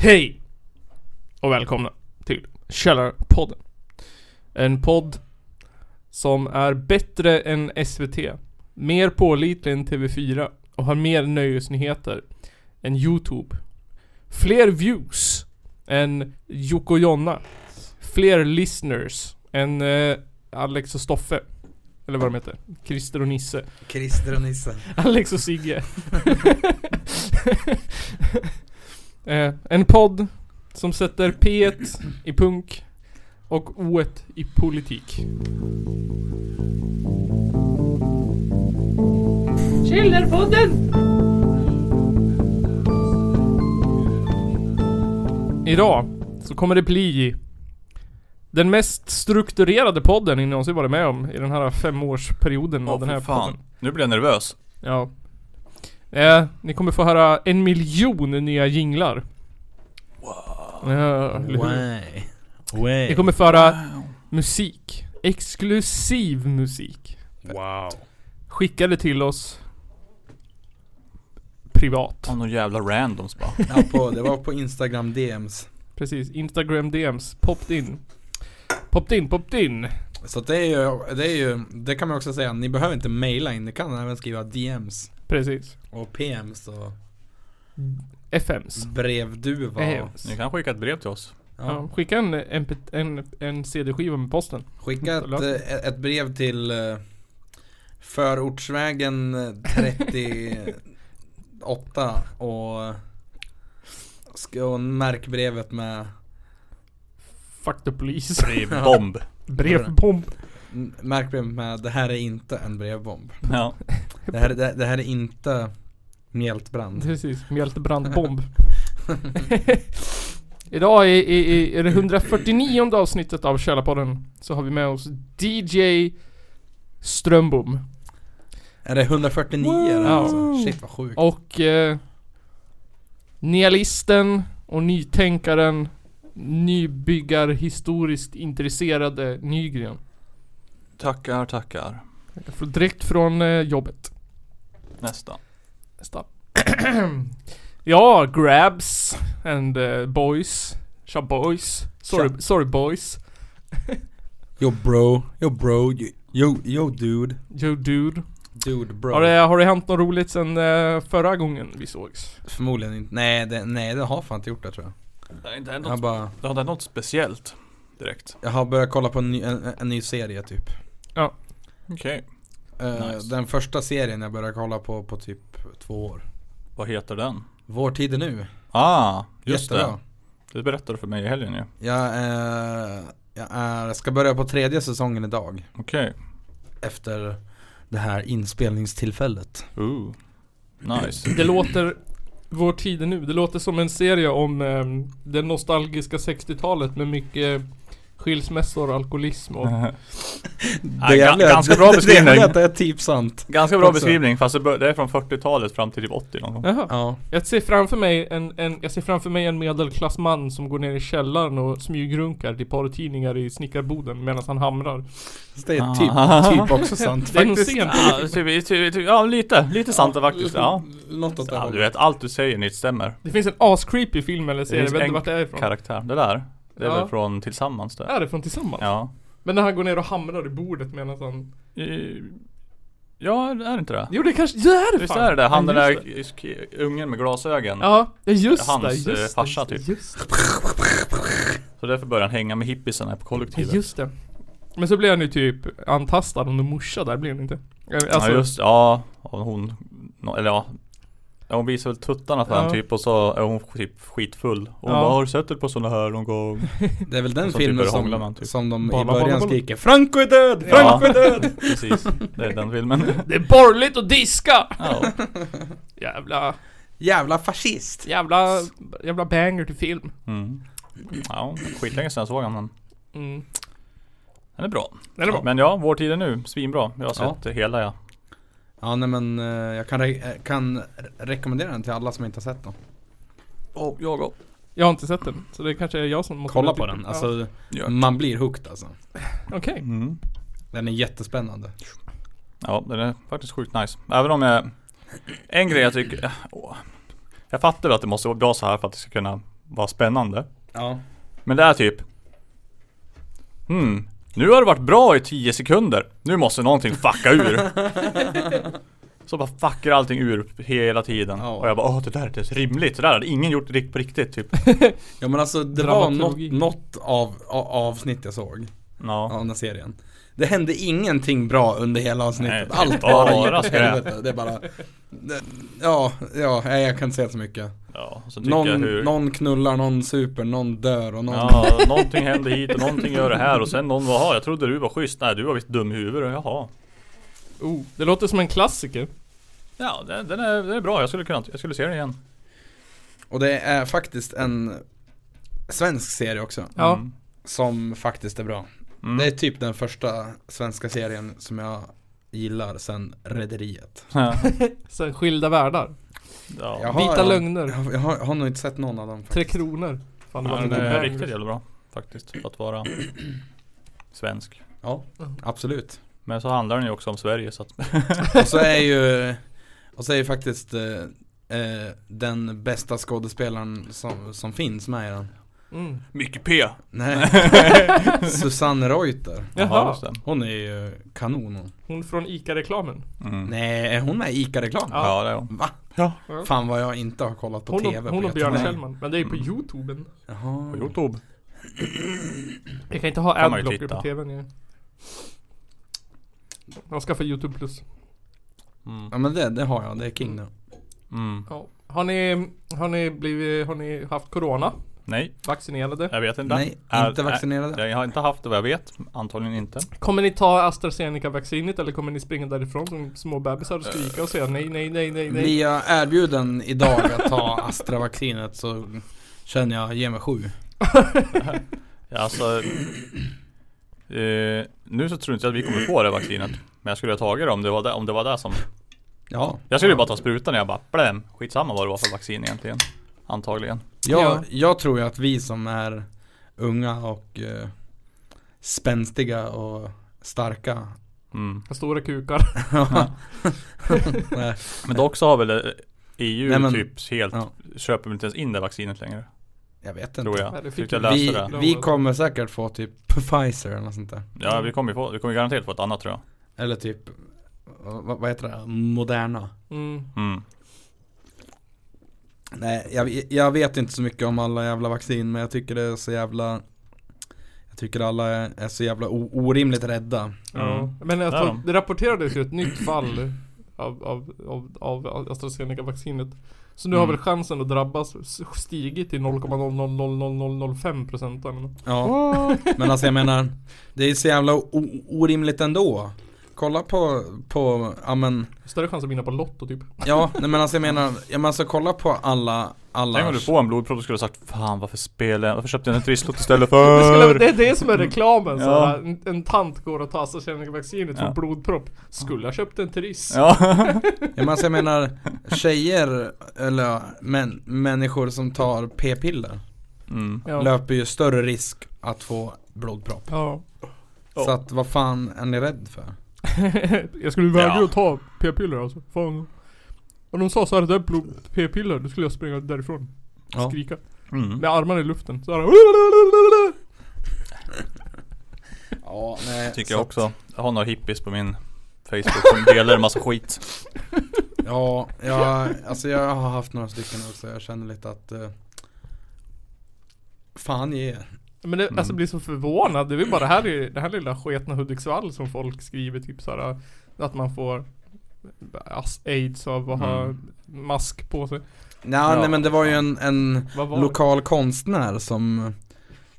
Hej! Och välkomna till Källarpodden. En podd som är bättre än SVT, mer pålitlig än TV4 och har mer nöjesnyheter än YouTube. Fler views än Jocke och Jonna. Fler listeners än eh, Alex och Stoffe. Eller vad de heter. Christer och Nisse. Christer och Nisse. Alex och Sigge. eh, en podd som sätter P1 i punk och O1 i politik. Källarpodden! Idag så kommer det bli den mest strukturerade podden ni någonsin varit med om i den här femårsperioden av Åh den här podden. Nu blir jag nervös. Ja. Eh, ni kommer få höra en miljon nya jinglar. Wow. Ja? Way. Way. Ni kommer få höra musik. Exklusiv musik. Wow. Skickade till oss privat. Åh, någon jävla randoms bara. Ja, på, det var på Instagram DMs. Precis. Instagram DMs. Popped in. Popped in, popped in. Så det är ju, det är ju, det kan man också säga, ni behöver inte maila in, ni kan även skriva DMs. Precis. Och PMs och FMs. brevduva och, FMs. Ni kan skicka ett brev till oss. Ja. ja. skicka en, MP, en, en CD-skiva med posten. Skicka ett, Förlåt. eh, ett brev till eh, Förortsvägen eh, 38 och ska och märk brevet med Fuck the police. Brevbomb. Brevbomb. Märk med det här är inte en brevbomb. ja. Det här, det, det här är inte mjältbrand. Precis, mjältebrandbomb. Idag i, i, i i det 149 avsnittet av Källarpodden så har vi med oss DJ Strömbom. Är det 149 eller Ja. alltså? Shit vad sjukt. Och eh, nihilisten och nytänkaren nybyggar historiskt intresserade Nygren. Tackar, tackar. Direkt från eh, jobbet. Nästa. Nästa. ja, grabs and uh, boys. Tja boys. Sorry, Tja. sorry boys. Yo bro, yo bro, yo, yo, dude. Yo dude. Dude bro. Har det, har det hänt något roligt sen eh, förra gången vi sågs? Förmodligen inte. Nej det, nej det har fan inte gjort det tror jag. Det har inte hänt något, bara, det har inte hänt något speciellt direkt. jag har börjat kolla på en ny, en, en ny serie typ. Okej. Eh, Nice. Den första serien jag började kolla på på typ två år. Vad heter den? Vår tid är nu. Ah, just Jättebra. det. Det berättade du för mig i helgen ju. Jag, eh, jag är, ska börja på tredje säsongen idag. Okej. Efter det här inspelningstillfället. Ooh. Nice. Det låter Vår tid är nu. Det låter som en serie om eh, det nostalgiska 60-talet med mycket skilsmässor, alkoholism och... Ja, ga- ganska bra Det beskrivning. är det är typ sant. Ganska bra Också. beskrivning fast det bör- det är från 40-talet fram till typ 80 någon gång. Jaha. Ja. Jag ser framför mig en, en, jag ser framför mig en medelklassman som går ner i källaren och smygrunkar till porrtidningar i snickarboden medan han hamrar. Så det är Ah. typ, typ också sant Det är faktiskt. sent. Ja, typ, typ, typ, ja lite, lite sant faktiskt. Ja. Något åt det ja. Du vet, allt du säger nytt stämmer. Det finns en as-creepy film eller serie, jag vet inte en vart det är ifrån. Karaktär. Det där. Det är Ja. väl från Tillsammans det. Är det från Tillsammans? Ja. Men när han går ner och hamrar i bordet medan han... I- Ja, är det inte det? Jo det kanske, det är det Visst fan! är det det? Han den Ja, där just det. ungen med glasögon. Ja, ja, just Hans, det, eh, just farsa, det, typ. just det. Så därför börjar han hänga med hippisarna på Ja, kollektivet. just det. Men så blir han ju typ antastad av någon morsa där blir han inte? Alltså, ja just ja, hon, eller ja Ja, hon visar väl tuttarna för Ja. honom typ och så är hon typ skitfull. Och hon Ja. bara, har du sett det på sådana här någon gång? Det är väl den typ filmen börjar som, man, typ. som de Balla, i början balla. skriker Franco är död! Ja. Franco är död! Precis, det är den filmen. Det är borgerligt att diska! Ja. Jävla, Jävla fascist! jävla, jävla banger till film. Mm. Ja, skitlänge sedan jag såg han men Mm. den är bra. Den är bra. Men ja, Vår tid är nu, svinbra. Jag har Ja. sett det hela ja. Ja nej men eh, jag kan, re- eh, kan re- rekommendera den till alla som inte har sett den. Och jag också. Jag har inte sett den, så det kanske är jag som måste Kolla på den, ja. alltså Ja. man blir hooked alltså. Okej. Mm. Den är jättespännande. Ja, den är faktiskt sjukt nice. Även om jag En grej jag tycker åh. Jag fattar att det måste vara så här för att det ska kunna vara spännande. Ja. Men det är typ Hmm, nu har det varit bra i 10 sekunder. Nu måste någonting fucka ur. Så bara fuckar allting ur hela tiden. Ja. Och jag bara åh det där är inte ens rimligt. Det där hade ingen gjort rikt- på riktigt typ. Ja men alltså det var något, något av, av avsnitt jag såg Ja. av den här serien. Det hände ingenting bra under hela avsnittet. Nej, Allt bara gick åt helvete. Det är bara det, Ja, ja, nej, jag kan inte säga så mycket. Ja, så Någon, hur någon knullar, någon super, någon dör och någon Ja, någonting händer hit och någonting gör det här och sen någon var jag trodde du var schysst. Nej, du var visst dum i huvudet. Jaha. Oh, det låter som en klassiker. Ja, den, den, är, den är bra. Jag skulle kunna, jag skulle se den igen. Och det är faktiskt en svensk serie också. Ja. Mm. Som faktiskt är bra. Mm. Det är typ den första svenska serien som jag gillar sen Rederiet. Ja. Sen Skilda Världar. Ja. Jag har- Vita lögner. Jag, jag, har, jag har nog inte sett någon av dem. Tre kronor. Fan, det Ja, den en är riktigt jävla bra faktiskt. För att vara svensk. Ja, Mm. absolut. Men så handlar den ju också om Sverige så att Och så är ju, och så är ju faktiskt eh, eh, den bästa skådespelaren som, som finns med i den. Mm. Mycket P! Nej, Susanne Reuter. Jaha. Hon är ju kanon hon. Hon från ICA-reklamen. Mm. Nej, är hon med i ICA-reklam? Ja. Ja, det är hon. Va? Ja. Fan vad jag inte har kollat på Hon och, TV hon på och Björn. Kjellman. Men det är på youtuben. Jaha. På Youtube. Jag kan inte ha ju adblocker på tvn ju. Jag skaffar youtube plus. Mm. Ja men det, det har jag, det är king nu. Mm. Ja. Har ni, har ni blivit, har ni haft corona? Nej, Vaccinerade? jag vet inte. Nej, Är- inte vaccinerade. är- Jag har inte haft det vad jag vet. Antagligen inte. Kommer ni ta AstraZeneca-vaccinet eller kommer ni springa därifrån som små bebisar och skrika och säga nej, nej, nej, nej, nej? Blir jag erbjuden idag att ta Astra-vaccinet så känner jag, ge mig sju. Alltså eh, Nu så tror inte jag att vi kommer få det vaccinet. Men jag skulle ha tagit det om det var det, om det var det som Ja. Jag skulle ju bara ta sprutan och jag bara bläm Skitsamma vad det var för vaccin egentligen Antagligen Jag, Ja. jag tror ju att vi som är unga och eh, spänstiga och starka mm. Stora kukar. Men dock så har väl eh, EU Nej, men- typ helt ja. Köper inte ens in det vaccinet längre Jag vet inte. Tror jag, Nej, det fick jag vi. det vi kommer säkert få typ Pfizer eller något sånt där. Ja vi kommer ju få, vi kommer garanterat få ett annat tror jag Eller typ, vad, vad heter det? Moderna. Mm. mm. Nej, jag, jag vet inte så mycket om alla jävla vaccin men jag tycker det är så jävla Jag tycker alla är, är så jävla o, orimligt rädda. Ja. Mm. Men de. det rapporterades ju ett nytt fall av, av, av, av AstraZeneca-vaccinet. Så nu har Mm. väl chansen att drabbas stigit till 0,0000005 procent. Ja, men alltså jag menar Det är så jävla o, orimligt ändå. Kolla på, på, ja men Större chans att vinna på Lotto typ. Ja, nej men alltså jag menar, ja men alltså kolla på alla, alla Tänk om du får en blodpropp och skulle ha sagt Fan varför spelar jag, varför köpte jag en trisslott istället Det, skulle, för? det är det som är reklamen. Ja. Ja. En, en tant går och tar AstraZeneca-vaccinet för Ja. blodpropp. Skulle ha köpt en Triss. Ja, Ja men alltså jag menar Tjejer, eller män, människor som tar p-piller mm. Ja. Löper ju större risk att få blodpropp ja. Så att vad fan är ni rädd för? jag skulle väga Ja. att ta p-piller alltså. Fan. Om de sa så här, det är p-piller, då skulle jag springa därifrån. Ja. Skrika. Mm. Med armarna i luften. Så här. Ja, nej Tycker jag också Jag har några hippies på min Facebook som delar en massa skit Ja, jag, alltså jag har haft några stycken också, jag känner lite att eh, Fan ge er. Men det, Mm. alltså blir så förvånad. Det är väl bara det här, i- det här lilla sketna Hudiksvall som folk skriver typ såhär Att man får as- aids av att ha Mm. mask på sig. Ja, Ja. nej men det var ju en, en var det? lokal konstnär som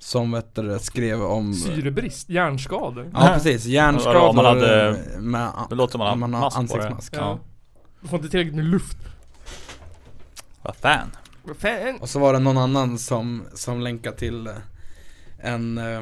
Som vet du, skrev om Syrebrist, hjärnskador. Ja precis, hjärnskador Ja, man hade- med, Det låter som man om man har mask på det ansiktsmask Ja. Du får inte tillräckligt med luft. Vad fan Vad fan? Och så var det någon annan som, som länkade till eh, en eh,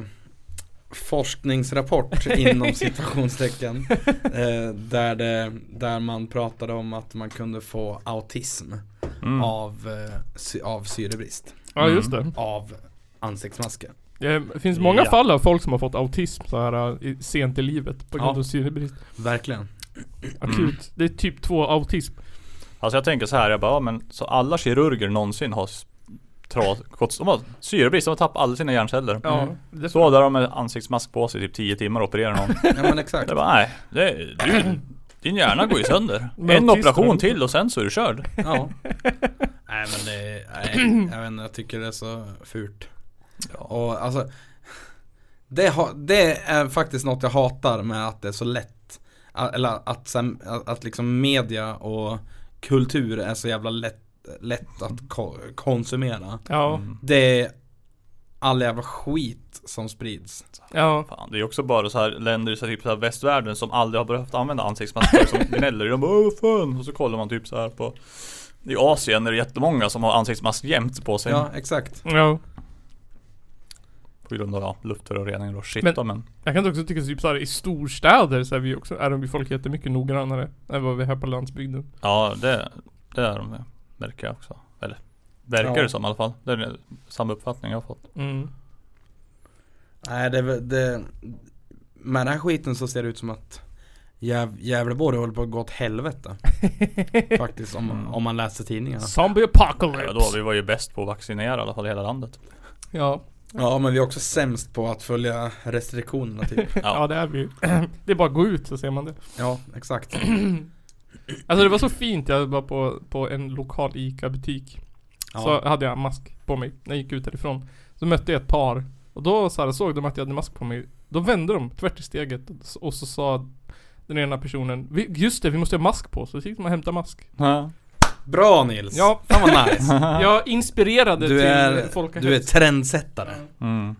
forskningsrapport inom situationstecken eh, där, det, där man pratade om att man kunde få autism mm. av, eh, sy- av syrebrist Ja just det. Av ansiktsmasker Det finns många Ja. fall av folk som har fått autism så här i, sent i livet på grund Ja. av syrebrist. Verkligen Akut. Mm. Det är typ två autism. Alltså jag tänker så här, jag bara, ja, men så alla kirurger någonsin har tras, de har syrebrist, de har tappat alla sina hjärnceller. Ja, det Så där har de med ansiktsmask på sig i typ 10 timmar och opererar någon. Ja men exakt. Det bara, nej, det, du, din hjärna går ju sönder. Men En operation till och sen så är du körd. Ja. nej men det, nej, jag vet inte, jag tycker det är så fult. Ja. Och alltså det, ha, det är faktiskt något jag hatar med att det är så lätt Eller att, att, att liksom media och kultur är så jävla lätt, lätt att ko- konsumera Ja, Mm. Det är all jävla skit som sprids ja. Fan, det är också bara så här länder i så här, typ så här västvärlden som aldrig har behövt använda ansiktsmasker som gnäller. De bara Åh, fan. Och så kollar man typ så här på I Asien är det jättemånga som har ansiktsmask jämt på sig. Ja exakt ja. På grund av ja, luftföroreningar och shit Men- då, men Jag kan också tycka typ såhär i storstäder så är vi också, är de folk jättemycket noggrannare än vad vi är här på landsbygden. Ja det, det är de märker jag också. Eller verkar Ja. det som i alla fall. Det är samma uppfattning jag har fått. Mm. Nej det, är väl- det Med den här skiten så ser det ut som att Jäv, Gävleborg håller på att gå åt helvete Faktiskt om, om man läser tidningarna Zombie Ja, apocalypse. då, vi var ju bäst på att vaccinera i alla fall i hela landet. Ja. Ja men vi är också sämst på att följa restriktionerna typ ja. Ja, det är vi ju. Det är bara att gå ut så ser man det. Ja exakt Alltså det var så fint, jag var på, på en lokal ICA-butik. Ja. Så hade jag mask på mig när jag gick ut därifrån. Så mötte jag ett par. Och då så här, såg de att jag hade mask på mig. Då vände de tvärt i steget. Och så sa den ena personen "Vi- Just det, vi måste ha mask på. Så gick de och hämtade mask. Ja. Bra Nils! Ja. Fan vad nice! Jag inspirerade Du till är, folk du är trendsättare Mm.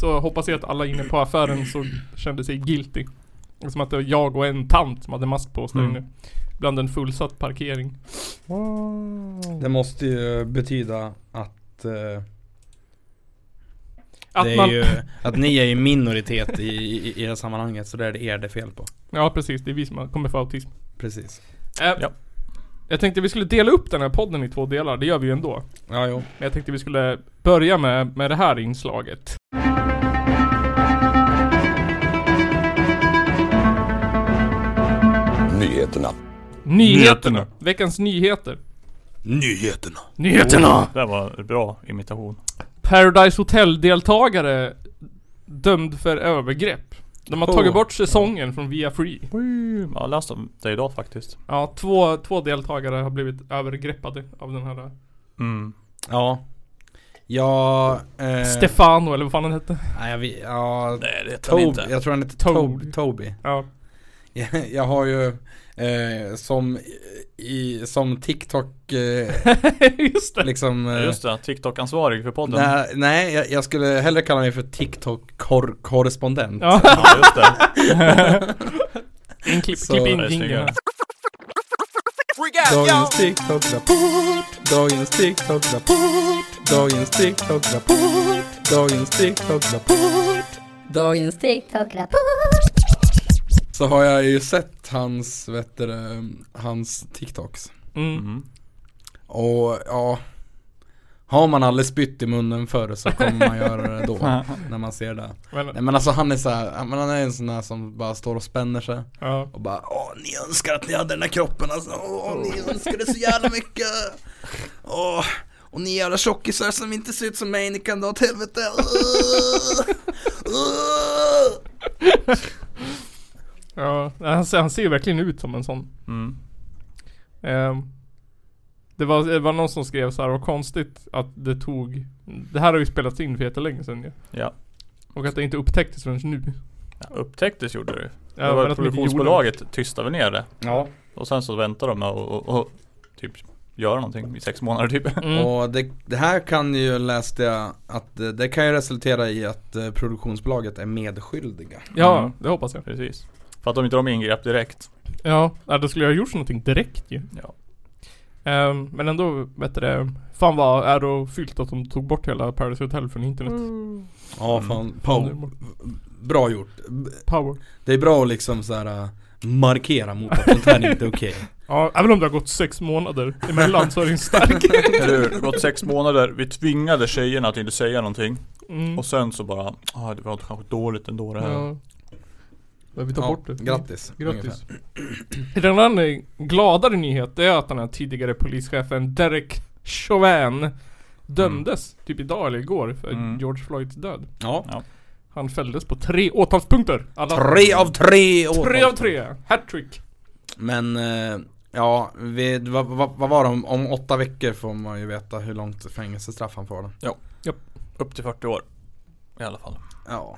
Så hoppas jag att alla inne på affären så kände sig guilty. Som att det var jag och en tant som hade mask på oss Mm. inne. Bland en fullsatt parkering. Det måste ju betyda att eh, Att det är man... ju, Att ni är i minoritet i, i, i det här sammanhanget så det är det er det är fel på Ja precis, det är vi som kommer få autism. Precis Äh, Ja. Jag tänkte vi skulle dela upp den här podden i två delar, det gör vi ju ändå. Ja jo Men jag tänkte vi skulle börja med, med det här inslaget. Nyheterna. Nyheterna! Veckans nyheter. Nyheterna Nyheterna! Det var en bra imitation. Paradise Hotel-deltagare dömd för övergrepp. De har Oh. tagit bort säsongen från Via Free. Jag har läst om det idag faktiskt. Ja, två, två deltagare har blivit övergreppade av den här Mm. Ja Ja eh, Stefano eller vad fan han hette. Nej jag vet, ja Nej det heter han Tob, inte. jag tror han heter Toby. Tob, Toby Ja. jag, jag har ju eh, som i, som TikTok eh, Just det. liksom eh, Just det, TikTok-ansvarig för podden. Nej, nej jag, jag skulle hellre kalla mig för TikTok-korrespondent Ja. Ja just det. In, klipp, Så- klipp in jingeln. Dagens TikTok-rapport Dagens TikTok-rapport Dagens TikTok-rapport Dagens TikTok-rapport Dagens TikTok-rapport. Så har jag ju sett hans, vet du, hans TikToks. Mm. Mm. Och ja. Har man aldrig spytt i munnen förr så kommer man göra det då När man ser det. Men, Nej men alltså han är så här, han är en sån här som bara står och spänner sig. Ja. Och bara Åh ni önskar att ni hade den här kroppen alltså. Åh ni önskar det så jävla mycket. Åh och ni jävla tjockisar som inte ser ut som mig, ni kan dra åt helvete! Ja. Han, ser, han ser ju verkligen ut som en sån. Mm. Ehm, det, var, det var någon som skrev så här, vad konstigt att det tog Det här har ju spelats in för jättelänge sedan ju. Ja. Och att det inte upptäcktes förrän nu. ja. Upptäcktes gjorde det ju. Ja, det var att produktionsbolaget tystade ner det. Ja Och sen så väntade de och, och, och, typ göra någonting i sex månader typ. Mm. Och det, det här kan ju, läste jag, att eh, det kan ju resultera i att eh, produktionsbolaget är medskyldiga Ja, Mm. det hoppas jag. Precis. För att de inte de ingrep direkt. Ja, ja, då skulle jag ha gjort någonting direkt ju. Ja. Ehm, men ändå, vet du det, Fan vad ärofyllt att de tog bort hela Paradise Hotel från internet. Ja Mm. fan, Paul, bra gjort Power. Det är bra att liksom såhär markera mot att sånt här inte är okej Ja, även om det har gått sex månader emellan så är den stark. Eller hur? Det har gått sex månader, vi tvingade tjejerna att inte säga någonting. Mm. Och sen så bara, ah det var kanske dåligt ändå det här. Ja. Ja, vi tar Ja, bort det. grattis Grattis. En annan gladare nyhet är att den här tidigare polischefen Derek Chauvin dömdes typ idag eller igår för Mm. George Floyds död. Ja. Han fälldes på tre åtalspunkter. Alla Tre av tre åtal. tre av tre. Hattrick. Men, eh, ja, vi, vad, vad, vad var det? Om, om åtta veckor får man ju veta hur långt fängelsestraff han får då. Upp till 40 år. I alla fall. Ja.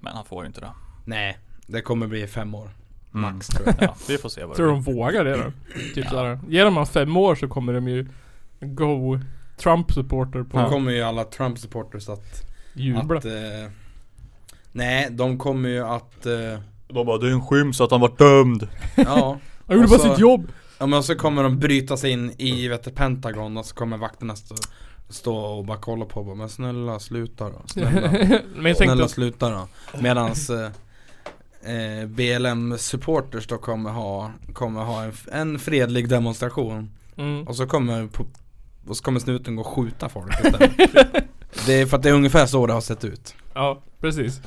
Men han får ju inte det. Nej, det kommer bli fem år. Mm. Max tror jag. Ja, vi får se vad det Tror de blir. vågar det då? Typ såhär. Ger de han fem år så kommer de ju Go Trump supporter på Då kommer ju alla Trump supporters att, jubla. att eh, Nej, de kommer ju att eh, De bara, det är en skyms att han var dömd. Ja, Han gjorde bara sitt jobb. ja men så kommer de bryta sig in i vet du, Pentagon och så kommer vakterna stå, stå och bara kolla på och bara, Men snälla sluta då, snälla Men jag Snälla tänkte, sluta då Medans eh, eh, BLM supporters då kommer ha, kommer ha en, en fredlig demonstration mm. Och så kommer, och så kommer snuten gå och skjuta folk. Det är för att det är ungefär så det har sett ut Ja, precis.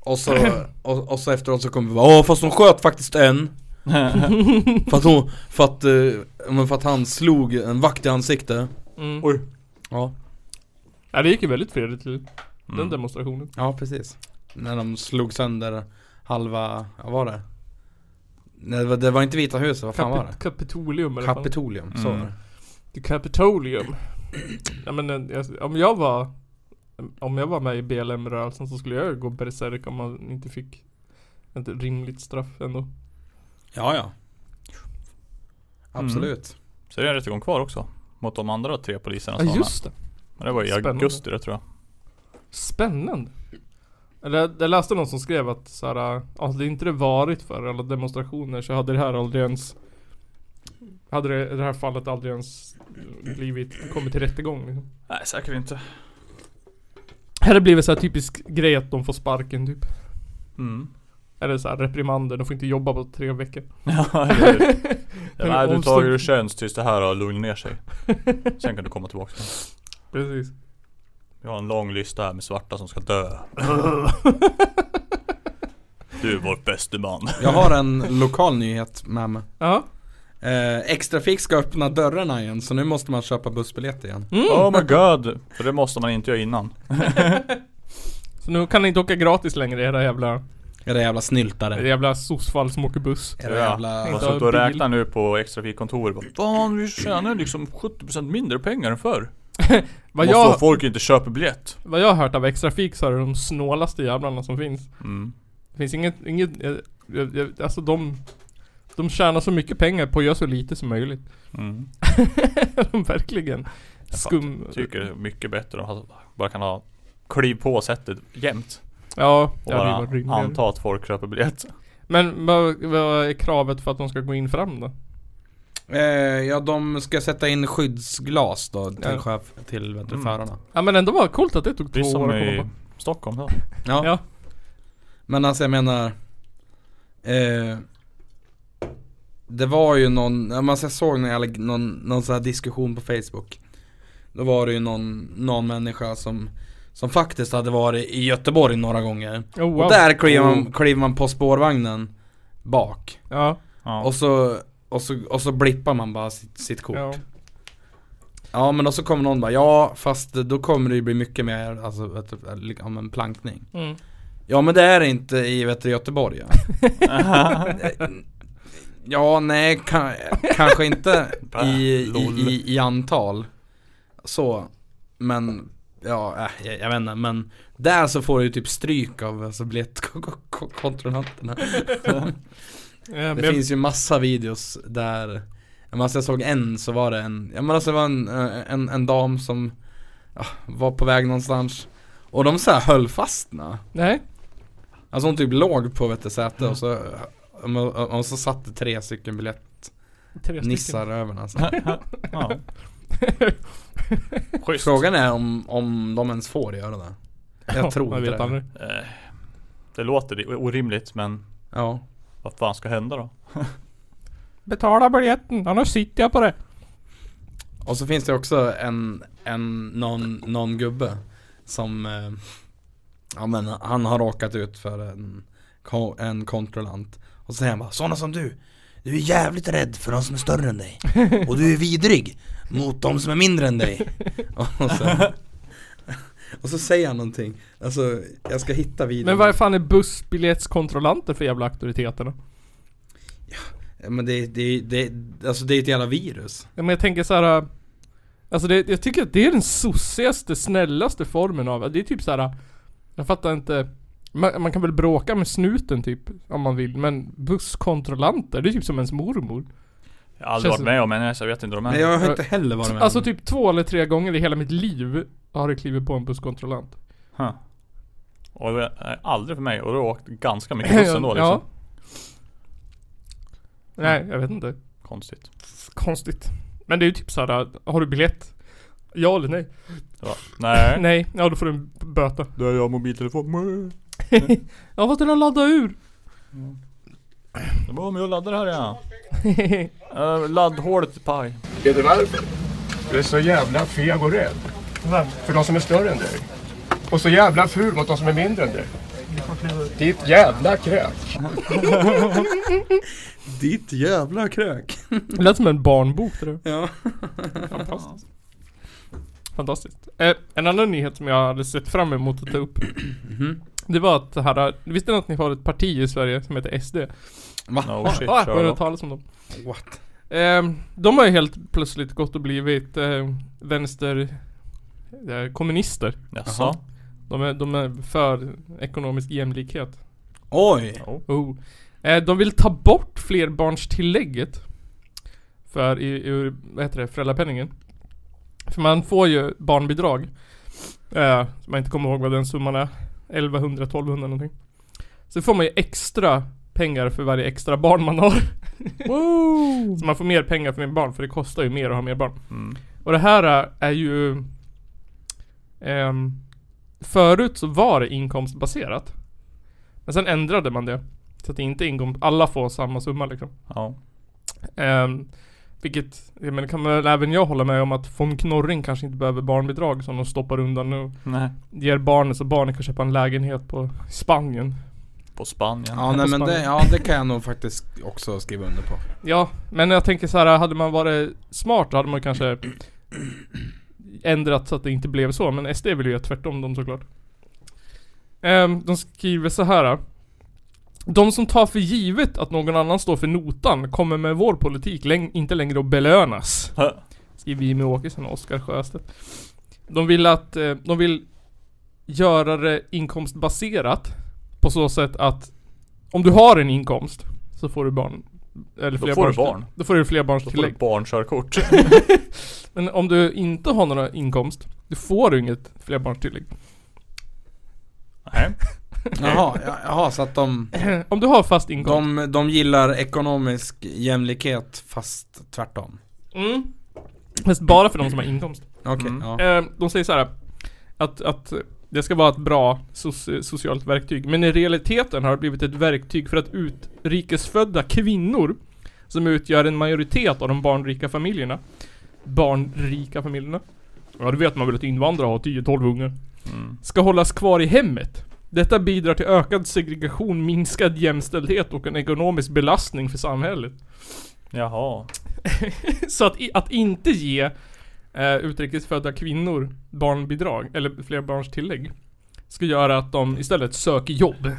Och så, och, och så efteråt så kommer vi bara Åh fast de sköt faktiskt en För att hon, för att, eh, men för att han slog en vakt i ansiktet Mm. Oj. Ja, Ja, det gick ju väldigt fredligt till den Mm. demonstrationen. ja precis När de slog sönder halva, vad var det? Nej, det, var, det var inte Vita huset, vad fan var det? Kapitolium eller. Kapitolium, så var Mm. det The Capitolium. ja men eh, om jag var Om jag var med i BLM-rörelsen så skulle jag gå berserk om man inte fick ett rimligt straff ändå. Ja ja Absolut Så det är en rättegång kvar också. Mot de andra tre poliserna Ja som med. just det. Men det var i Spännande. augusti det tror jag. Spännande. Eller jag läste någon som skrev att så här, alltså det inte det varit för alla demonstrationer så hade det här aldrig ens Hade det, det här fallet aldrig ens blivit, kommit till rättegång liksom. Nej säkert inte. Här det blivit så här typisk grej att de får sparken typ. Mm. Eller så här reprimander, de får inte jobba på tre veckor. Ja, ja, Nej du tar ur tjänst tills det här har lugnat ner sig. Sen kan du komma tillbaka. Precis. Vi har en lång lista här med svarta som ska dö. Du är vår bäste man. Jag har en lokal nyhet med mig Ja. eh, Extrafix ska öppna dörrarna igen så nu måste man köpa bussbiljett igen Mm. Oh my god. För det måste man inte göra innan. Så nu kan ni inte åka gratis längre era jävla, Era jävla snyltare era jävla sossfall som åker buss. Era Ja. jävla Jag har suttit och räknat nu på extrafikkontoret. Fan vi tjänar liksom 70% mindre pengar än förr. Vad Måste jag, folk inte köper biljett. vad jag har hört av Extrafik så är det de snålaste jävlarna som finns. Mm. Det finns inget, inget, eh, jag- jag- alltså de De tjänar så mycket pengar på att göra så lite som möjligt. Mm. de verkligen skum... Jag tycker det är mycket bättre att bara kan ha kliv på sättet jämt. Ja, Och bara anta att folk köper biljett. Men vad, vad är kravet för att de ska gå in fram då? Eh, Ja de ska sätta in skyddsglas då till, Ja. chef, till vet du, Mm. förarna Ja men ändå var coolt att det tog Det är två år som att komma i på. Stockholm då. Ja, Ja. men alltså jag menar eh, Det var ju någon, alltså jag såg någon, jävla- någon, någon sån här diskussion på Facebook Då var det ju någon, någon människa som Som faktiskt hade varit i Göteborg några gånger Oh, wow. Och där kliver Oh. man, kliver man på spårvagnen Bak Ja, Ja. Och så, och så, och så blippar man bara sitt, sitt kort ja. Ja men då så kommer någon bara, ja fast då kommer det ju bli mycket mer, alltså vet du, liksom en plankning Mm. Ja men det är det inte i vet du, Göteborg ja. Ja nej, ka, kanske inte i, i, i, i antal Så, men Ja, äh, jag, jag vet inte, men Där så får du ju typ stryk av alltså, biljettkontrollanterna Ja, men Det jag- finns ju massa videos där alltså jag såg en så var det en, ja men alltså det var en, eh, en, en dam som ja, var på väg någonstans Och de så här höll fast na. Nej. Alltså hon typ låg på vet du, säte och så och, och så satt det tre stycken biljettnissar Tre stycken. över alltså. ja. Frågan är om, om de ens får göra det Jag tror inte det aldrig. Eh, Det låter orimligt men Ja vad fan ska hända då? Betala biljetten, annars sitter jag på det. Och så finns det också en, en någon, någon gubbe som eh, Ja men han har råkat ut för en, en kontrollant Och så säger han bara sådana som du Du är jävligt rädd för de som är större än dig Och du är vidrig mot de som är mindre än dig Och så, och så säger han någonting Alltså, jag ska hitta videon Men vad fan är bussbiljettskontrollanter för jävla auktoriteter då? Ja, Men det, det, det, alltså det är ett jävla virus Ja, men jag tänker så här. äh, Alltså det, jag tycker att det är den sossigaste, snällaste formen av, det är typ så här. Jag fattar inte man, man kan väl bråka med snuten typ, om man vill, men busskontrollanter, det är typ som ens mormor. Jag har aldrig Känns- varit med om en så jag vet inte hur de är. Nej jag har inte heller varit med Alltså om. typ två eller tre gånger i hela mitt liv har det klivit på en busskontrollant. Huh. Och det är aldrig för mig och då har jag åkt ganska mycket buss ändå liksom. Ja. Nej, jag vet inte. Konstigt. Konstigt. Men det är ju typ såhär, har du biljett? Ja eller nej? Ja. Nej. Nej, ja då får du en böta. Där har jag mobiltelefon. Ja fast den har laddat ur. Det var med och laddar här ja. Uh, laddhålet är paj. Vet du varför? Du är så jävla feg och rädd. För de som är större än dig. Och så jävla ful mot de som är mindre än dig. Ditt jävla krök. Ditt jävla krök Det lät som en barnbok det där. Ja Fantastiskt. Fantastiskt. Eh, en annan nyhet som jag hade sett fram emot att ta upp. Det var att det här, visste ni att ni har ett parti i Sverige som heter SD? Va? No shit, Ah, kör har du då. hört talas om dem? What? Eh, de har ju helt plötsligt gått och blivit eh, vänster eh, kommunister. Jaså? De är, de är för ekonomisk jämlikhet. Oj! Oh. Eh, de vill ta bort flerbarnstillägget. För i, ur, vad heter det, föräldrapenningen. För man får ju barnbidrag. Eh, som jag inte kommer ihåg vad den summan är. 1100, 1200 någonting. Så får man ju extra pengar för varje extra barn man har. Så man får mer pengar för mer barn, för det kostar ju mer att ha mer barn. Mm. Och det här är ju ehm, Förut så var det inkomstbaserat Men sen ändrade man det Så att det inte är inkomst, alla får samma summa liksom Ja. Ehm, Vilket, jag menar kan väl även jag hålla med om att von Knorring kanske inte behöver barnbidrag som de stoppar undan nu Nej. Ger barnet så barnet kan köpa en lägenhet på Spanien På Spanien. Ja nej på men det, ja det kan jag nog faktiskt också skriva under på Ja, men jag tänker så här, hade man varit smart då hade man kanske ändrat så att det inte blev så. Men SD vill ju göra tvärtom dem såklart. Ehm, de skriver så här. De som tar för givet att någon annan står för notan kommer med vår politik läng- inte längre att belönas. Skriver Jimmie Åkesson och Oskar Sjöstedt. De vill att, eh, de vill göra det inkomstbaserat. På så sätt att om du har en inkomst så får du barn. Eller Då får du barn. Då får du Då får du flerbarnstillägg. barnkörkort. Men om du inte har några inkomst, då får du inget flerbarnstillägg. Nej. Jaha, ja, jaha så att de, om du har fast inkomst. de, de gillar ekonomisk jämlikhet fast tvärtom Mm. Fast bara för de som har inkomst. Okej, Mm. ja Eh, de säger så här att, att det ska vara ett bra soci- socialt verktyg. Men i realiteten har det blivit ett verktyg för att utrikesfödda kvinnor som utgör en majoritet av de barnrika familjerna. Barnrika familjerna. Ja, du vet man vill att invandrare har 10-12 ungar. Mm. Ska hållas kvar i hemmet. Detta bidrar till ökad segregation, minskad jämställdhet och en ekonomisk belastning för samhället. Jaha. Så att, att inte ge eh, utrikesfödda kvinnor barnbidrag, eller flerbarnstillägg, ska göra att de istället söker jobb.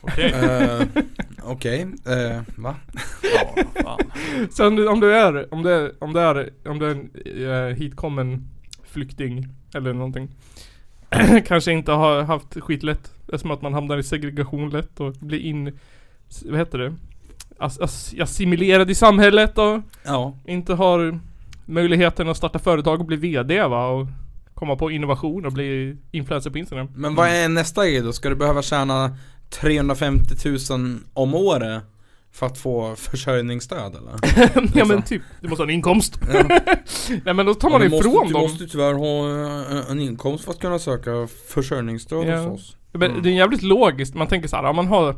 Okej. Eh, Okej, eh, va? Ja, fan. Så om du, om du är, om det är, om det är, om det är en eh, hitkommen flykting eller någonting. kanske inte har haft skitlätt. Det är som att man hamnar i segregation lätt och blir in, vad heter det? As, as, assimilerad i samhället och Ja, inte har möjligheten att starta företag och bli VD va och komma på innovation och bli influencer på Instagram. men vad är nästa grej då? Ska du behöva tjäna 350 000 om året för att få försörjningsstöd eller? ja men typ, du måste ha en inkomst. Nej men då tar man Ja, ifrån måste, dem. Du måste tyvärr ha eh, en inkomst för att kunna söka försörjningsstöd Ja. hos oss Men det är jävligt logiskt, man tänker så här, om man har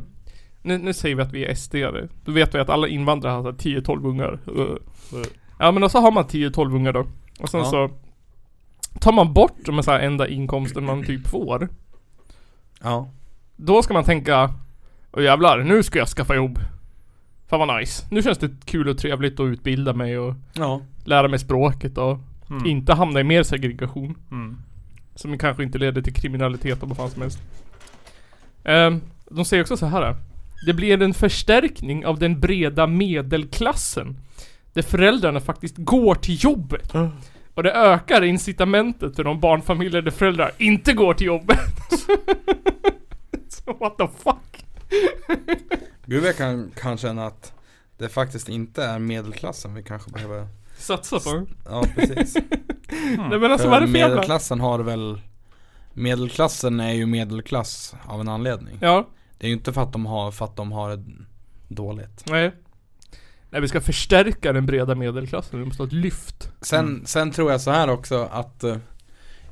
nu, nu säger vi att vi är SD Då vet vi att alla invandrare har så här 10-12 ungar Uh. Ja men då så har man 10-12 ungar då Och sen Ja. så Tar man bort de här enda inkomsten man typ får Ja Då ska man tänka Och jävlar, nu ska jag skaffa jobb. Fan vad nice. Nu känns det kul och trevligt att utbilda mig och Ja. lära mig språket och Mm. inte hamna i mer segregation. Mm. Som kanske inte leder till kriminalitet och vad fan som helst. Ehm, de säger också så här. Det blir en förstärkning av den breda medelklassen. Där föräldrarna faktiskt går till jobbet. Och det ökar incitamentet för de barnfamiljer där föräldrar inte går till jobbet. så what the fuck? Gud jag kan, kan känna att det faktiskt inte är medelklassen vi kanske behöver Satsa på. Ja precis Nej men alltså vad är För medelklassen har väl Medelklassen är ju medelklass av en anledning Ja, Det är ju inte för att de har, för att de har det dåligt nej. Nej vi ska förstärka den breda medelklassen, vi måste ha ett lyft. Sen, sen tror jag så här också att eh,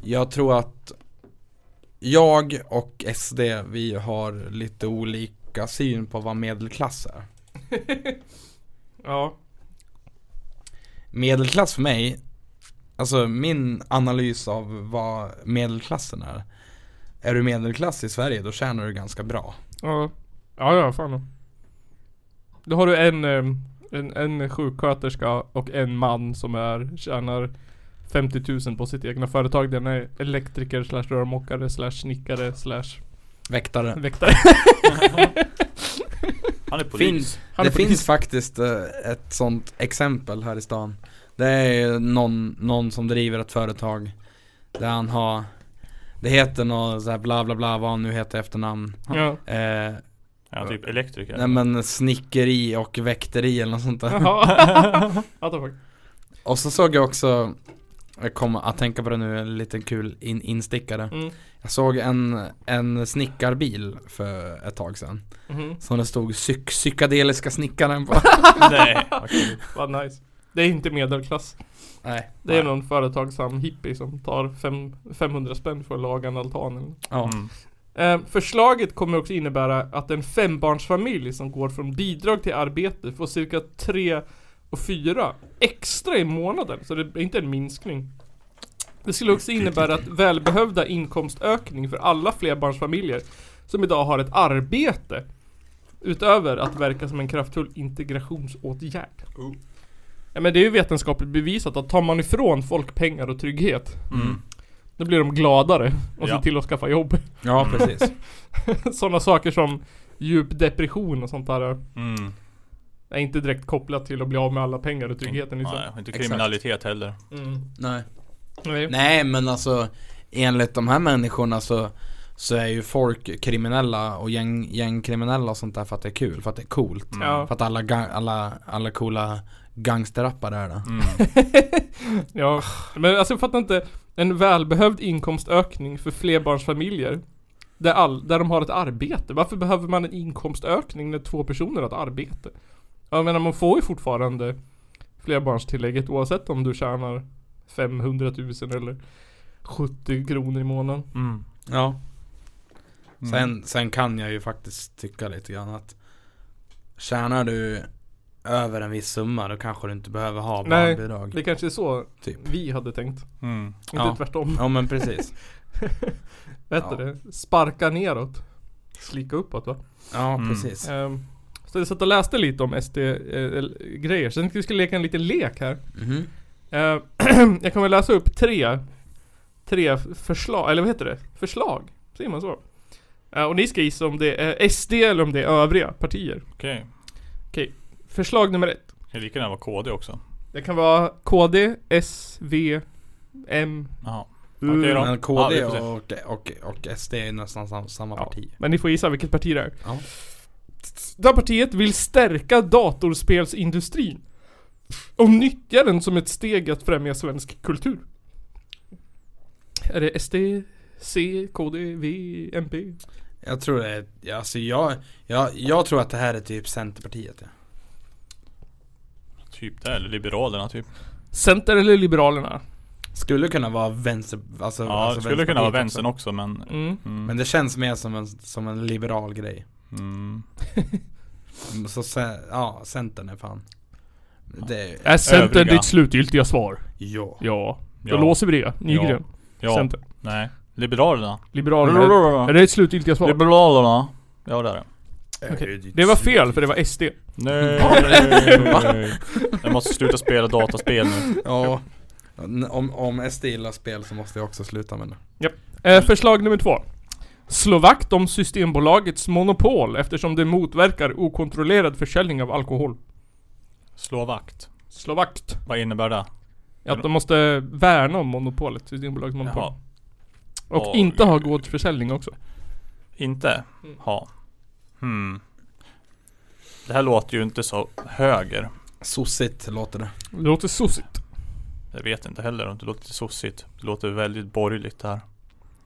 Jag tror att Jag och SD vi har lite olika syn på vad medelklass är Ja. Medelklass för mig Alltså min analys av vad medelklassen är Är du medelklass i Sverige då tjänar du ganska bra Ja, ja, ja fan. Då har du en, eh, en, en sjuksköterska och en man som är, tjänar 50 000 på sitt egna företag. Den är elektriker slash rörmokare slash snickare slash Väktare väktare. Han är polis. Finns, Han är det polis. finns faktiskt eh, ett sånt exempel här i stan Det är någon, någon som driver ett företag Där han har Det heter något så här bla bla bla vad han nu heter efternamn Ja. eh, Ja, typ elektriker. Nej men snickeri och väkteri eller något sånt där Jaha. Och så såg jag också Jag kommer att tänka på det nu, en liten kul in, instickare Mm. Jag såg en, en snickarbil för ett tag sedan Mhm. Som det stod psyk, psykedeliska snickaren på Nej, vad kul. Vad nice. Det är inte medelklass. Nej Det är Nej. någon företagsam hippie som tar fem, 500 spänn för att laga en altan eller Ja, Mm. Eh, förslaget kommer också innebära att en fembarnsfamilj som går från bidrag till arbete får cirka 3 och 4 extra i månaden. Så det är inte en minskning. Det skulle också innebära att välbehövda inkomstökning för alla flerbarnsfamiljer som idag har ett arbete. Utöver att verka som en kraftfull integrationsåtgärd. Ja, men det är ju vetenskapligt bevisat att tar man ifrån folk pengar och trygghet Mm. Då blir de gladare och ser Ja. till att skaffa jobb. ja precis Sådana saker som djup depression och sånt där Mm. är inte direkt kopplat till att bli av med alla pengar och tryggheten liksom. Nej, inte Exakt. kriminalitet heller. Mm. Nej Nej. Nej men alltså Enligt de här människorna så Så är ju folk kriminella och gäng, gängkriminella och sånt där för att det är kul, för att det är coolt Ja. För att alla, alla, alla coola gangsterrappare är det Mm. ja. Men alltså jag fattar inte. En välbehövd inkomstökning för flerbarnsfamiljer. Där, all, där de har ett arbete. Varför behöver man en inkomstökning när två personer har ett arbete? Jag menar man får ju fortfarande flerbarnstillägget oavsett om du tjänar 500 000 eller 70 kronor i månaden. Mm. Ja Mm. sen, sen kan jag ju faktiskt tycka lite grann att Tjänar du över en viss summa då kanske du inte behöver ha Nej. barnbidrag Det kanske är så Typ vi hade tänkt. Mm. Inte Ja. tvärtom. Ja men precis Vad heter Ja. det? Sparka neråt. Slika uppåt va? Ja Mm. precis Ehm, så jag satt och läste lite om SD-grejer. Sen tänkte vi skulle leka en liten lek här. Mhm. Ehm, jag kommer läsa upp tre Tre förslag, eller vad heter det? Förslag? Säger man så? Eh, och ni ska gissa om det är SD eller om det är övriga partier. Okej. Förslag nummer ett. Det kan lika gärna vara KD också. Det kan vara KD, S, V, M, Jaha. Okej då. Men Ja, KD vi får se. och, och, och SD är nästan sam, samma Ja. parti Men ni får gissa vilket parti det är. Ja. Det här partiet vill stärka datorspelsindustrin. Och nyttja den som ett steg att främja svensk kultur. Är det SD, C, KD, V, MP? Jag tror det är, ja, alltså jag, jag, jag tror att det här är typ Centerpartiet ja. Typ det, eller Liberalerna typ. Center eller Liberalerna? Skulle kunna vara vänster, alltså, Ja, alltså det skulle kunna vara vänstern också men... Mm. Mm. Men det känns mer som en, som en liberal grej Mm. Så ja, Centern är fan Det, Är Center Övriga. ditt slutgiltiga svar? ja Ja. Då Ja. låser vi det. Nygren. Ja. Center. Nej. Liberalerna. Liberalerna. Är det ett slutgiltiga svar? Liberalerna. Ja det är det. Okej, Det var fel för det var SD. Nej. Jag måste sluta spela dataspel nu. Ja. Om, om SD gillar spel så måste jag också sluta med det. Eh, förslag nummer två. Slå vakt om Systembolagets monopol eftersom det motverkar okontrollerad försäljning av alkohol. Slå vakt. Slå vakt. Vad innebär det? Att de måste värna om monopolet, Systembolagets monopol. Jaha. Och Oj. inte ha gårdsförsäljning också. Inte ha. Hmm. Det här låter ju inte så höger. Sossigt låter det. Det låter sossigt. Jag vet inte heller om det låter sossigt. Det låter väldigt borgerligt det här.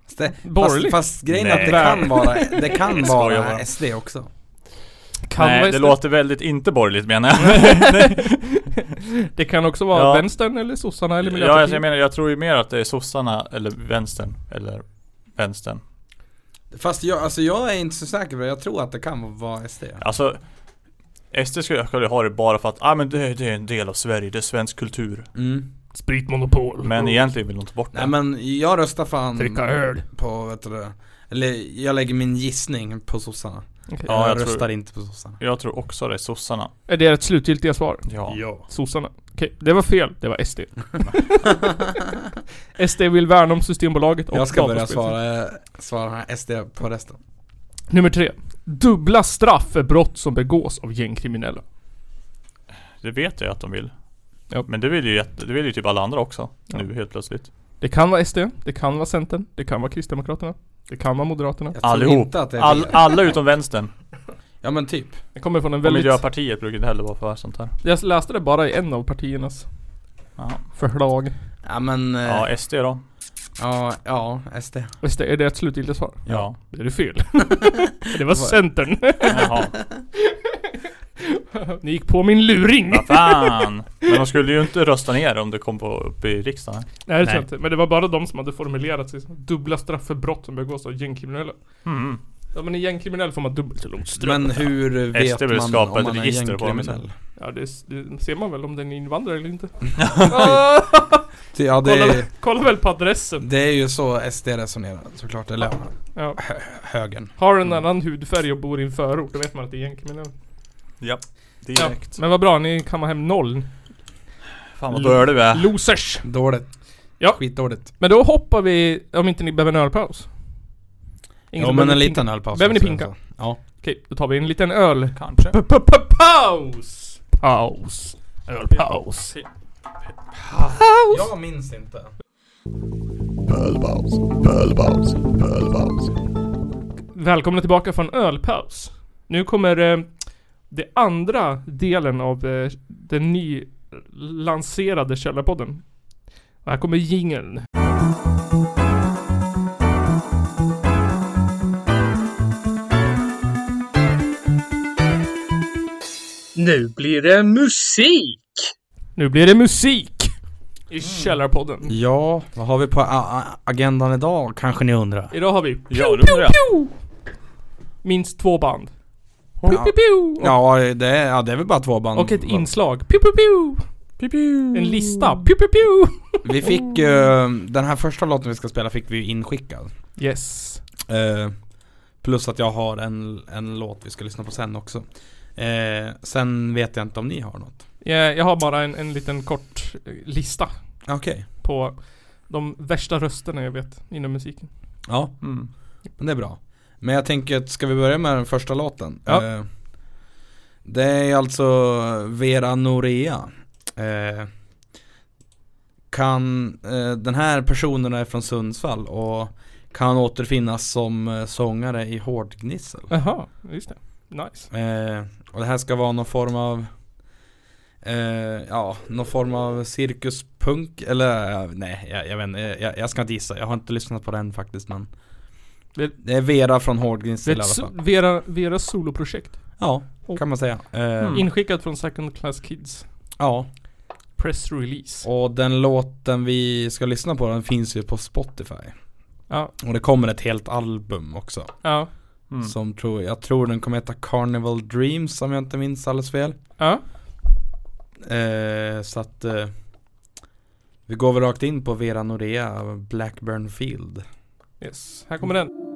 Fast, det, Borgerligt? fast, fast grejen är att det kan vara, det kan vara. SD också. Kan Nej, det låter väldigt inte borgerligt menar jag. Det kan också vara Ja. vänstern eller sossarna eller ja, miljöpartiet. alltså jag menar, jag tror ju mer att det är sossarna eller vänstern. Eller vänstern. Fast jag, alltså jag är inte så säker på det. Jag tror att det kan vara SD. Alltså SD skulle skulle ha det bara för att, ah, men det, det är en del av Sverige, det är svensk kultur. Mm. Spritmonopol. Men egentligen vill de ta bort det. Nej men jag röstar fan Dricka öl. på, vet du det, Eller jag lägger min gissning på sossarna. Okej. Ja, jag, jag tror- röstar inte på sossarna. Jag tror också det är sossarna. Är det ett slutgiltiga svar? Ja. Sossarna. Okej, det var fel. Det var SD. SD vill värna om Systembolaget och Jag ska börja svara, svara SD på resten. Nummer tre. Dubbla straff för brott som begås av gängkriminella. Det vet jag att de vill. Ja. Men det vill ju, jätte- det vill ju typ alla andra också. Ja. Nu helt plötsligt. Det kan vara SD, det kan vara Centern, det kan vara Kristdemokraterna, det kan vara Moderaterna. Jag tror Allihop. inte att det är All, alla utom vänstern. Ja men typ. Det kommer från en Och väldigt... Miljöpartiet brukar inte heller vara för sånt här. Jag läste det bara i en av partiernas Ja, förslag. Ja men, eh, ja SD då. ja, ja, SD. SD, är det ett slutgiltigt svar? Ja. Det är det fel. det var Centern. Jaha. Ni gick på min luring. Vad fan. Men de skulle ju inte rösta ner om det kom på, upp i riksdagen. Nej det tror Nej. jag inte. Men det var bara de som hade formulerat sig som dubbla straff för brott som begås av gängkriminella. Mm. Ja men i gängkriminell får man dubbelt så långt straff. Men hur vet SD vill man skapa om ett man är register på dem gängkriminell? Ja det, det ser man väl om den är invandrare eller inte. Ja det kolla, är, kolla väl på adressen. det är ju så SD resonerar såklart, eller Ja. hö, högern. Har en annan hudfärg och bor i en förort, då vet man att det är gängkriminell. Ja. Ja, Direkt. men vad bra, ni kammar hem noll. Fan vad dålig du är. Losers! Dåligt. Ja. Skitdåligt. Men då hoppar vi, om inte ni behöver en ölpaus. Ingen Jo som men en liten ölpaus. Behöver ni pinka? Ja. Okej, då tar vi en liten öl. Kanske. P-p-p-paus! Paus. Ölpaus. Jag minns inte. Pölpaus, pölpaus, pölpaus. Välkomna tillbaka från ölpaus. Nu kommer eh, det andra delen av eh, den nylanserade Källarpodden. Och här kommer jingeln. Nu blir det musik! Nu blir det musik! I Källarpodden. Ja, vad har vi på agendan idag kanske ni undrar? Idag har vi Ja, undrar jag. minst två band. Ja. Pew, pew, pew. Ja det är, ja, det är väl bara två band. Och ett inslag. Pew, pew, pew. En lista. Pew, pew, pew. Vi fick ju, den här första låten vi ska spela fick vi ju inskickad. Yes. Eh, plus att jag har en, en låt vi ska lyssna på sen också. Eh, sen vet jag inte om ni har något. Jag, jag har bara en, en liten kort eh, lista Okej. på de värsta rösterna jag vet inom musiken. Ja, Mm. men det är bra. Men jag tänker att, ska vi börja med den första låten? Ja. Eh, det är alltså Vera Norea. Eh, kan, eh, den här personen är från Sundsvall och kan återfinnas som eh, sångare i Hårdgnissel. Jaha, just det. Nice. Eh, och det här ska vara någon form av eh, Ja, någon form av cirkuspunk eller nej, jag, jag vet inte, jag, jag ska inte gissa. Jag har inte lyssnat på den faktiskt men Det- är Vera från Hårdgnissel i alla fall. Vera, Veras soloprojekt. Ja, kan man säga. Eh, Mm. Inskickat från Second Class Kids. Ja, Press release. och den låten vi ska lyssna på den finns ju på Spotify. Ja, Och det kommer ett helt album också. ja, Mm. Som tror, jag tror den kommer heta Carnival Dreams om jag inte minns alldeles fel. ja. Eh, så att eh, Vi går väl rakt in på Vera Norea Blackburn Field Yes. Här kommer den.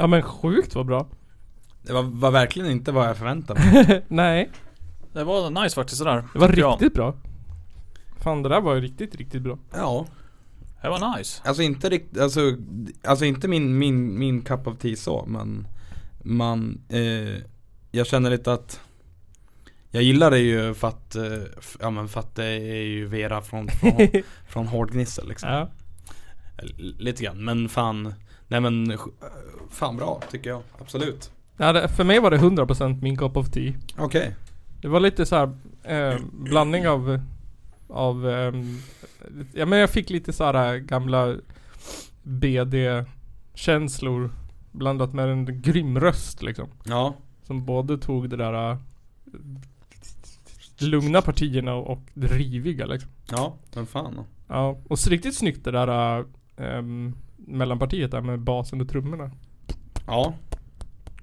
Ja men sjukt vad bra. Det var, var verkligen inte vad jag förväntade mig. Nej, Det var nice faktiskt sådär. det var tycker jag. riktigt bra. Fan det där var ju riktigt, riktigt bra. Ja, Det var nice. alltså inte riktigt, alltså, alltså inte min, min, min cup of tea så, men man, eh, jag känner lite att jag gillar det ju för att, eh, f- ja men för att det är ju Vera från, från, från Hård Gnissel liksom. Ja. L- Lite grann, men fan, nej men, eh, fan bra tycker jag, absolut. ja det, för mig var det 100% min cup of tea. Okej. Det var lite så här eh, blandning av av ehm, ja men jag fick lite så här gamla BD-känslor blandat med en grym röst liksom. Ja, Som både tog det där eh, lugna partierna och det riviga liksom. ja, men fan. Ja, och så riktigt snyggt det där um, mellanpartiet där med basen och trummorna. Ja,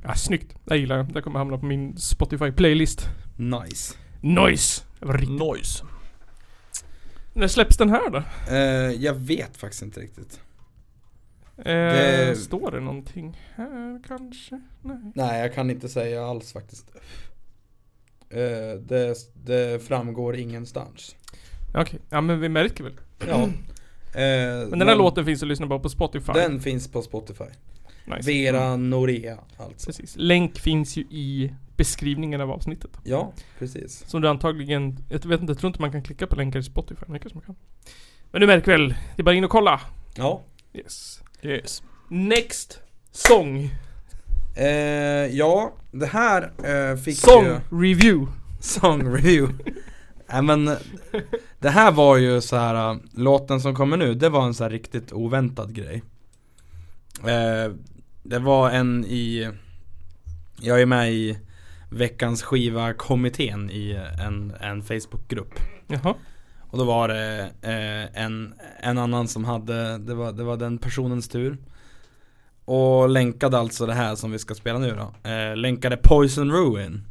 Ja, snyggt. Jag gillar det. Det kommer hamna på min Spotify-playlist. nice. Var riktigt. Noise. När släpps den här då? Eh, jag vet faktiskt inte riktigt. Eh, Det- Står det någonting här kanske? Nej. Nej, jag kan inte säga alls faktiskt. Eh, det, det framgår ingenstans. Okej, ja men vi märker väl. Ja. Eh, Men den här låten finns att lyssna på på Spotify. Den finns på Spotify. nice. Vera Norea alltså. Precis. Länk finns ju i beskrivningen av avsnittet. Ja, precis. Som du antagligen, jag vet inte, jag tror inte man kan klicka på länkar i Spotify, men kanske man kan. Men du märker väl, det är bara in och kolla. Ja. Yes. Yes. Next Song. Eh, ja, det här eh, fick Song ju... Review. Song review. Nej men Det här var ju så här äh, låten som kommer nu, det var en så här riktigt oväntad grej. Eh, det var en i, jag är med i veckans skiva kommittén i en, en Facebookgrupp. Jaha. Och då var det eh, en, en annan som hade, det var, det var den personens tur. Och länkade alltså det här som vi ska spela nu då. Eh, länkade Poison Ruin.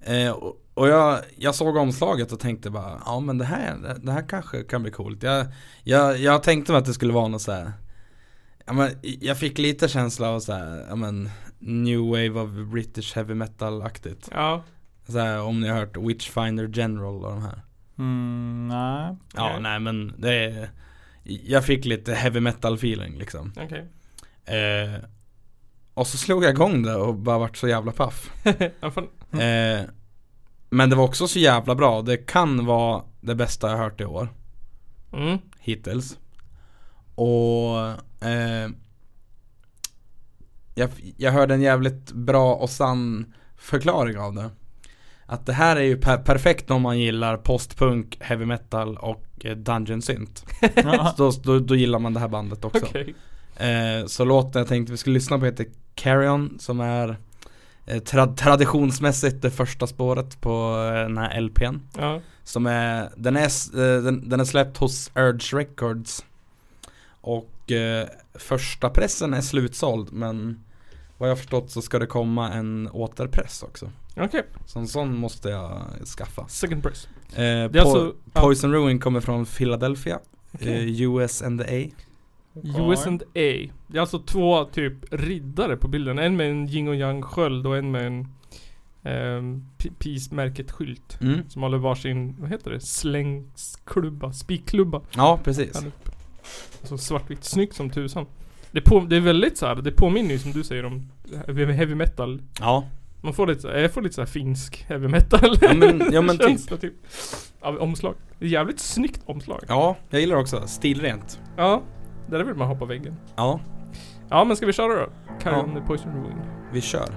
Eh, och och jag, jag såg omslaget och tänkte bara, ja men det här, det här kanske kan bli coolt. Jag, jag, jag tänkte att det skulle vara något så här. Ja, men jag fick lite känsla av så här, ja men New wave of British heavy metal-aktigt. Ja. Så här, om ni har hört Witchfinder General och de här. Mm, nej. Ja, Okej. nej men det är, Jag fick lite heavy metal feeling liksom Okej. eh, Och så slog jag igång det och bara vart så jävla paff Ja, eh, Men det var också så jävla bra, det kan vara det bästa jag hört i år. Mm. Hittills. Och eh, jag, jag hörde en jävligt bra och sann förklaring av det. Att det här är ju per- perfekt om man gillar postpunk, heavy metal och eh, dungeon synt så då, då, då gillar man det här bandet också. Okej. eh, Så låten jag tänkte vi skulle lyssna på heter Carry On som är tra- traditionsmässigt det första spåret på eh, den här LPn Ja. Som är, den är, eh, den, den är släppt hos Urge Records Och eh, första pressen är slutsåld men Vad jag har förstått så ska det komma en återpress också Okej. Så en sån måste jag skaffa Second press. eh, po- alltså... Poison Ruin kommer från Philadelphia okej. eh, US and the A US and A. Det är alltså två typ riddare på bilden. En med en yin och yang sköld och en med en p- Peace-märket skylt. mm. Som håller varsin, vad heter det? Slängsklubba? Spikklubba. Ja precis. Alltså svartvitt, snyggt som tusan. Det, på, det är väldigt så här, det påminner ju som du säger om heavy metal. Ja, Man får lite, så här- jag får lite så här finsk heavy metal. Ja, men- ja, men typ. Typ. Av omslag. Det jävligt snyggt omslag. ja, jag gillar också stilrent. Ja. Där vill man hoppa väggen. Ja, Ja men ska vi köra då? Carry Ja. on the poison ruin. vi kör.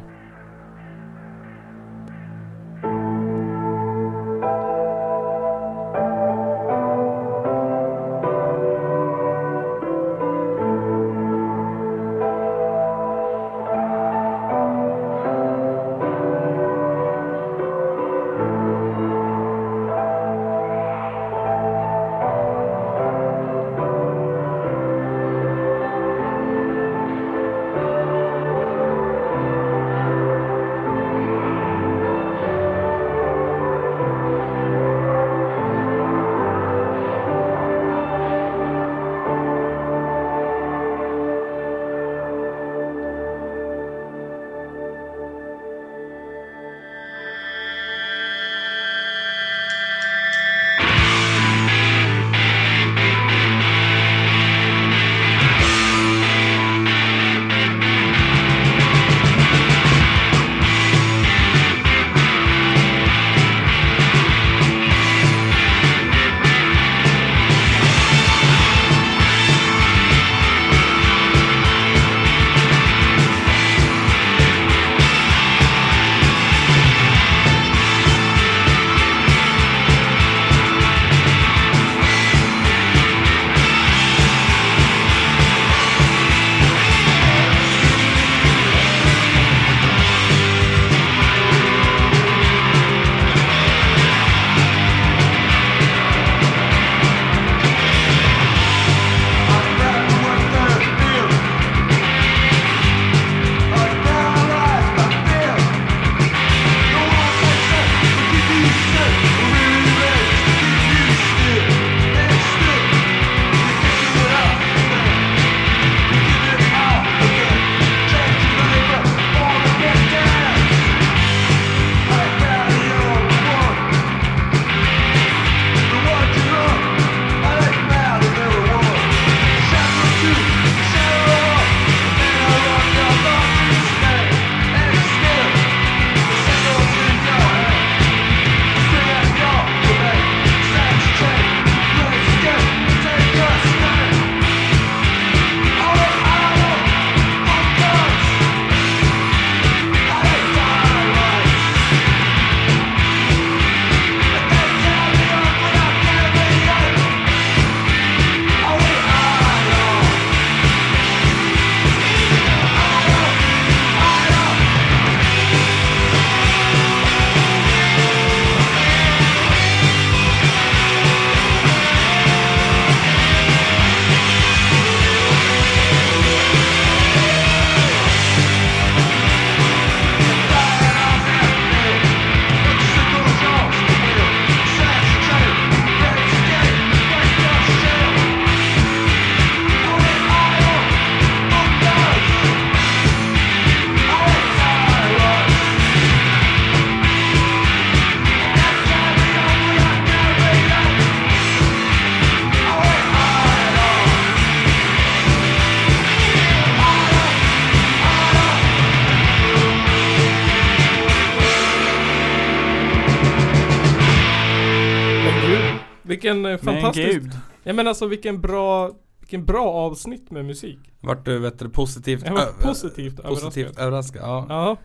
Vilken eh, Men fantastisk... gud. Ja men alltså vilken bra... Vilken bra avsnitt med musik. Vart du vet du, positivt Jag var ö- positivt Positivt överraskad. överraskad, ja. Ja.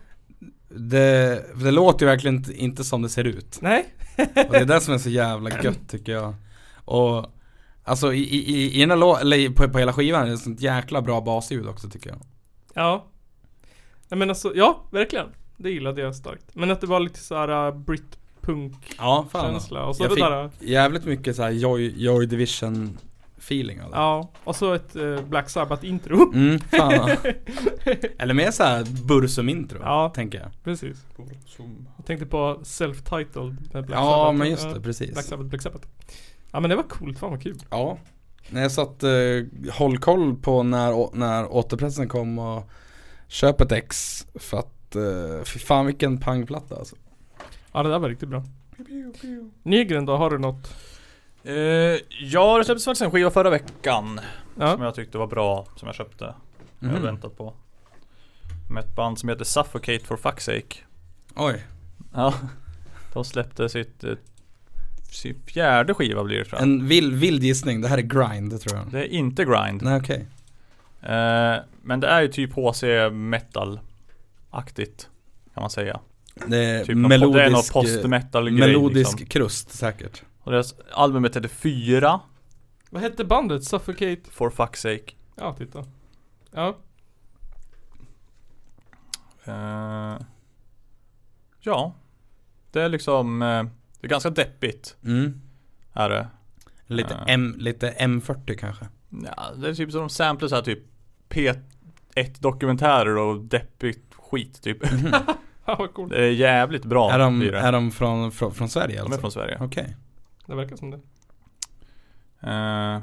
Det, det låter ju verkligen inte, inte som det ser ut. Nej. Och det är det som är så jävla gött tycker jag. Och Alltså i, i, i, i den här lå- eller på, på hela skivan är det ett sånt jäkla bra basljud också tycker jag. Ja. Nej men alltså, ja verkligen. Det gillade jag starkt. Men att det var lite såhär uh, britpunk Ja, fan. känsla. Och så jag det fick där. jävligt mycket så här Joy, Joy Division feeling det. Ja. Och så ett eh, Black Sabbath intro. Mm, fan. Eller mer såhär Bursum intro, Ja. tänker jag. Precis. Jag tänkte på self-titled med Black ja, Sabbath. men just Ja, det, precis. Black Sabbath, Black Sabbath. Ja men det var coolt, fan vad kul. Ja. När jag satt, eh, håll koll på när, när återpressen kom och köp ett ex för att, eh, fy fan vilken pangplatta alltså. Ja det där var riktigt bra. Nygren då, har du något? Eh, ja, det släpptes faktiskt en skiva förra veckan som Ja. jag tyckte var bra, som jag köpte. Jag har Mhm. väntat på. Med ett band som heter Suffocate for fuck's sake. Oj. Ja, de släppte sitt, eh, sin fjärde skiva blir det tror jag. En vild, vild gissning, det här är grind tror jag. Det är inte grind. Nej okej. Eh, men det är ju typ HC metal-aktigt. Kan man säga. Det är Typ melodisk, post-metal grej melodisk liksom. krust säkert. Och deras albumet heter Fyra, Vad hette bandet? Suffocate? for fuck's sake. Ja, titta. Ja. Eh, ja. Det är liksom, eh, det är ganska deppigt. Mm. Är det. Lite, Ja. M, lite M40 kanske. Ja, det är typ som de samplar så här typ P1 dokumentärer och deppigt skit typ. Ja, vad coolt. Det är jävligt bra är de, är de från, från, från Sverige De alltså? är från Sverige. Okej. Det verkar som det. Eh,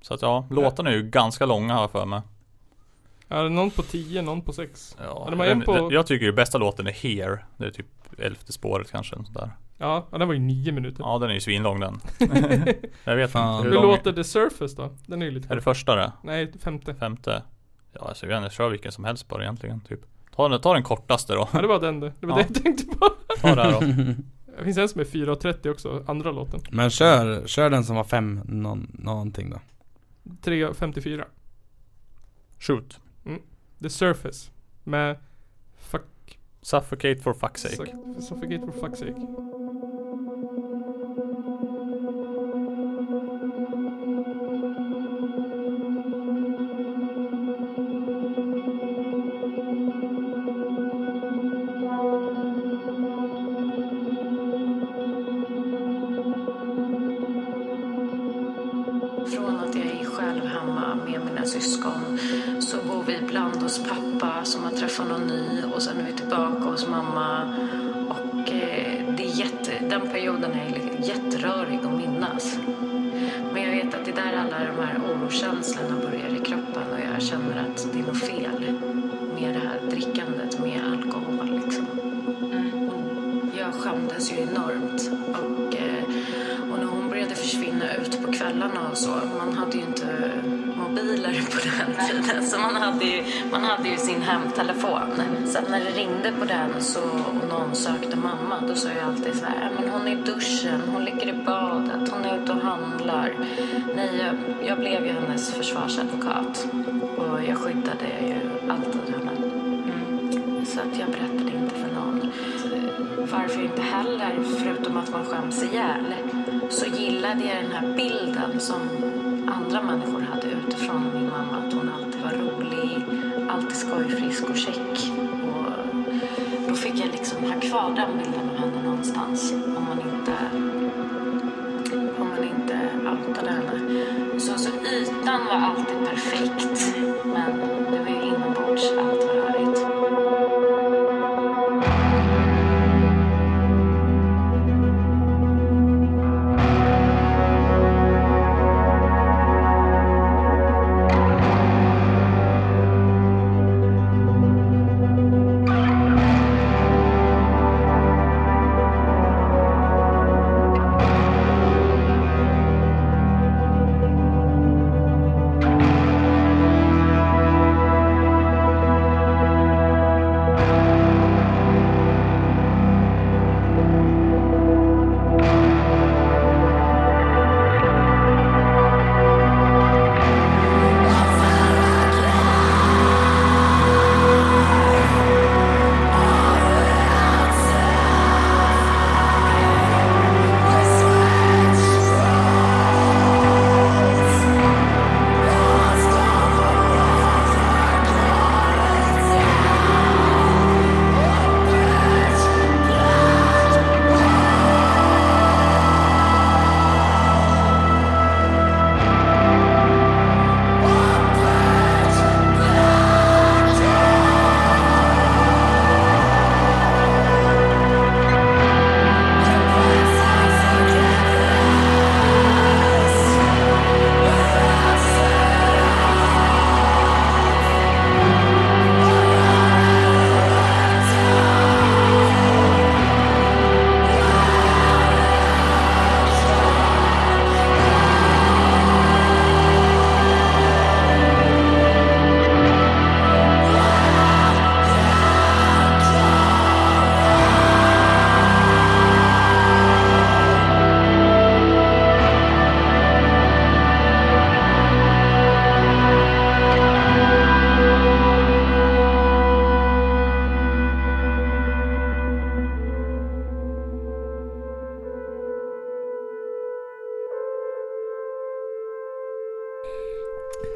så att ja, låtarna är ju ganska långa har jag för mig. Ja, det är någon på 10, någon på 6. Ja, de har en den- på- den- Jag tycker ju bästa låten är Here. Det är typ elfte spåret kanske. Sånt där. Ja, ja, den var ju 9 minuter. Ja den är ju svinlång den. jag vet Fan. inte Hur hur lång. låter The Surface då? Den är ju lite Är det första det? Nej, femte. Femte? Ja alltså jag kör vilken som helst bara egentligen typ. Ta den, ta den kortaste då. Ja, det var den det. Det var Ja. det jag tänkte på. Ta det här då. Det finns en som är 4.30 också, andra låten. Men kör, kör den som var fem någon, någonting då. 3.54. Shoot. The Surface. Med Fuck... Suffocate for fuck's sake. Suffocate for fuck's sake. De här oroskänslorna börjar i kroppen och jag känner att det är något fel med det här drickandet med alkohol liksom. Jag skämdes ju enormt. Och, eh, och när hon började försvinna ut på kvällarna och så, man hade ju inte mobiler på den tiden. Så man hade ju, man hade ju sin hemtelefon. Så när det ringde på den så, och någon sökte mamma, då sa jag alltid så här, men hon är i duschen, hon ligger i badet, hon är ute och handlar. Nej, jag, jag blev ju hennes försvarsadvokat. Och jag skyddade ju alltid henne. Så att jag berättade inte för någon. Varför inte heller, förutom att man skäms ihjäl, så gillade jag den här bilden som andra människor hade utifrån min mamma. Att hon alltid var rolig, alltid skojfrisk och check. Och då fick jag liksom ha kvar den bilden av henne någonstans. Om man inte, om man inte outade henne. Så, så ytan var alltid perfekt. Men det var ju inombords allt var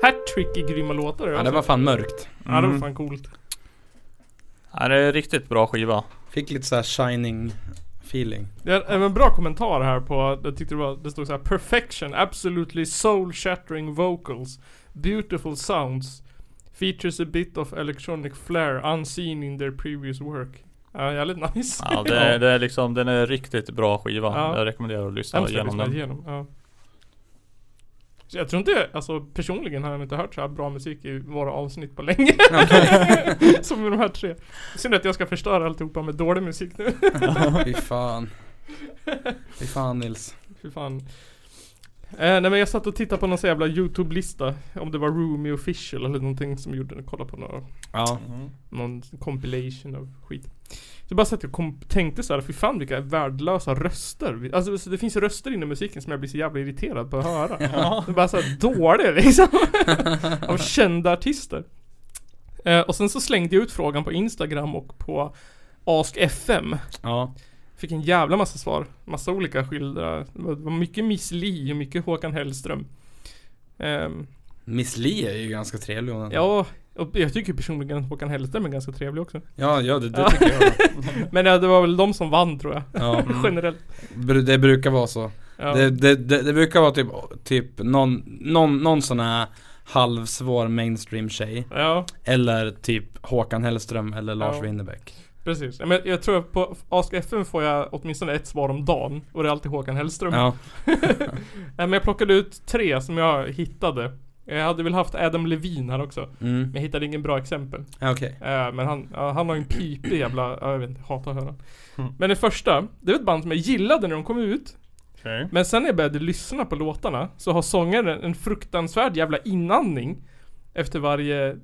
hattrick i grymma låtar. Ja det var fan mörkt. ja, det var Mm. fan coolt. Ja, det är riktigt bra skiva. Fick lite såhär shining feeling. Det är en bra kommentar här på, jag tyckte det var, det stod så här Perfection, absolutely soul shattering vocals, beautiful sounds, features a bit of electronic flair unseen in their previous work. Ja, jävligt nice. Ja, det, är- det är liksom, den är riktigt bra skiva. Ja. Jag rekommenderar att lyssna igenom den. igenom, ja. Så jag tror inte, alltså personligen har jag inte hört så här bra musik i våra avsnitt på länge. Som med de här tre. Synd att jag ska förstöra alltihopa med dålig musik nu. Fy fan. Fy fan Nils. Fy fan. Eh, nej men jag satt och tittade på någon så jävla youtube-lista. Om det var Roomy official eller någonting som gjorde det, kolla på några, Ja. någon compilation av skit. Så jag bara satt och kom, tänkte så här, fy fan vilka värdelösa röster. Alltså så det finns röster inom musiken som jag blir så jävla irriterad på att höra. Det är bara såhär dåliga liksom. Av kända artister. Eh, Och sen så slängde jag ut frågan på Instagram och på Ask FM Ja. Fick en jävla massa svar. Massa olika skilda. Det var mycket Miss Li och mycket Håkan Hellström. Ehm, Miss Li är ju ganska trevlig hon. ja, och jag tycker personligen att Håkan Hellström är ganska trevlig också. Ja, ja det, det Ja. tycker jag. Men ja, det var väl de som vann tror jag. Ja. Generellt. Det brukar vara så. Ja. Det, det, det, det brukar vara typ, typ någon, någon, någon sån här halvsvår mainstream tjej. ja, Eller typ Håkan Hellström eller Lars Ja. Winnerbäck. Precis. Men jag tror att på Ask FM får jag åtminstone ett svar om dagen. Och det är alltid Håkan Hellström. Ja. Men jag plockade ut tre som jag hittade. Jag hade väl haft Adam Levine här också. Mm. Men jag hittade ingen bra exempel. Okej. Eh, men han, han har ju en pipig jävla, ja, jag vet inte, hatar att höra. Mm. Men det första, det var ett band som jag gillade när de kom ut. Okej. Men sen när jag började lyssna på låtarna så har sångaren en fruktansvärd jävla inandning efter varje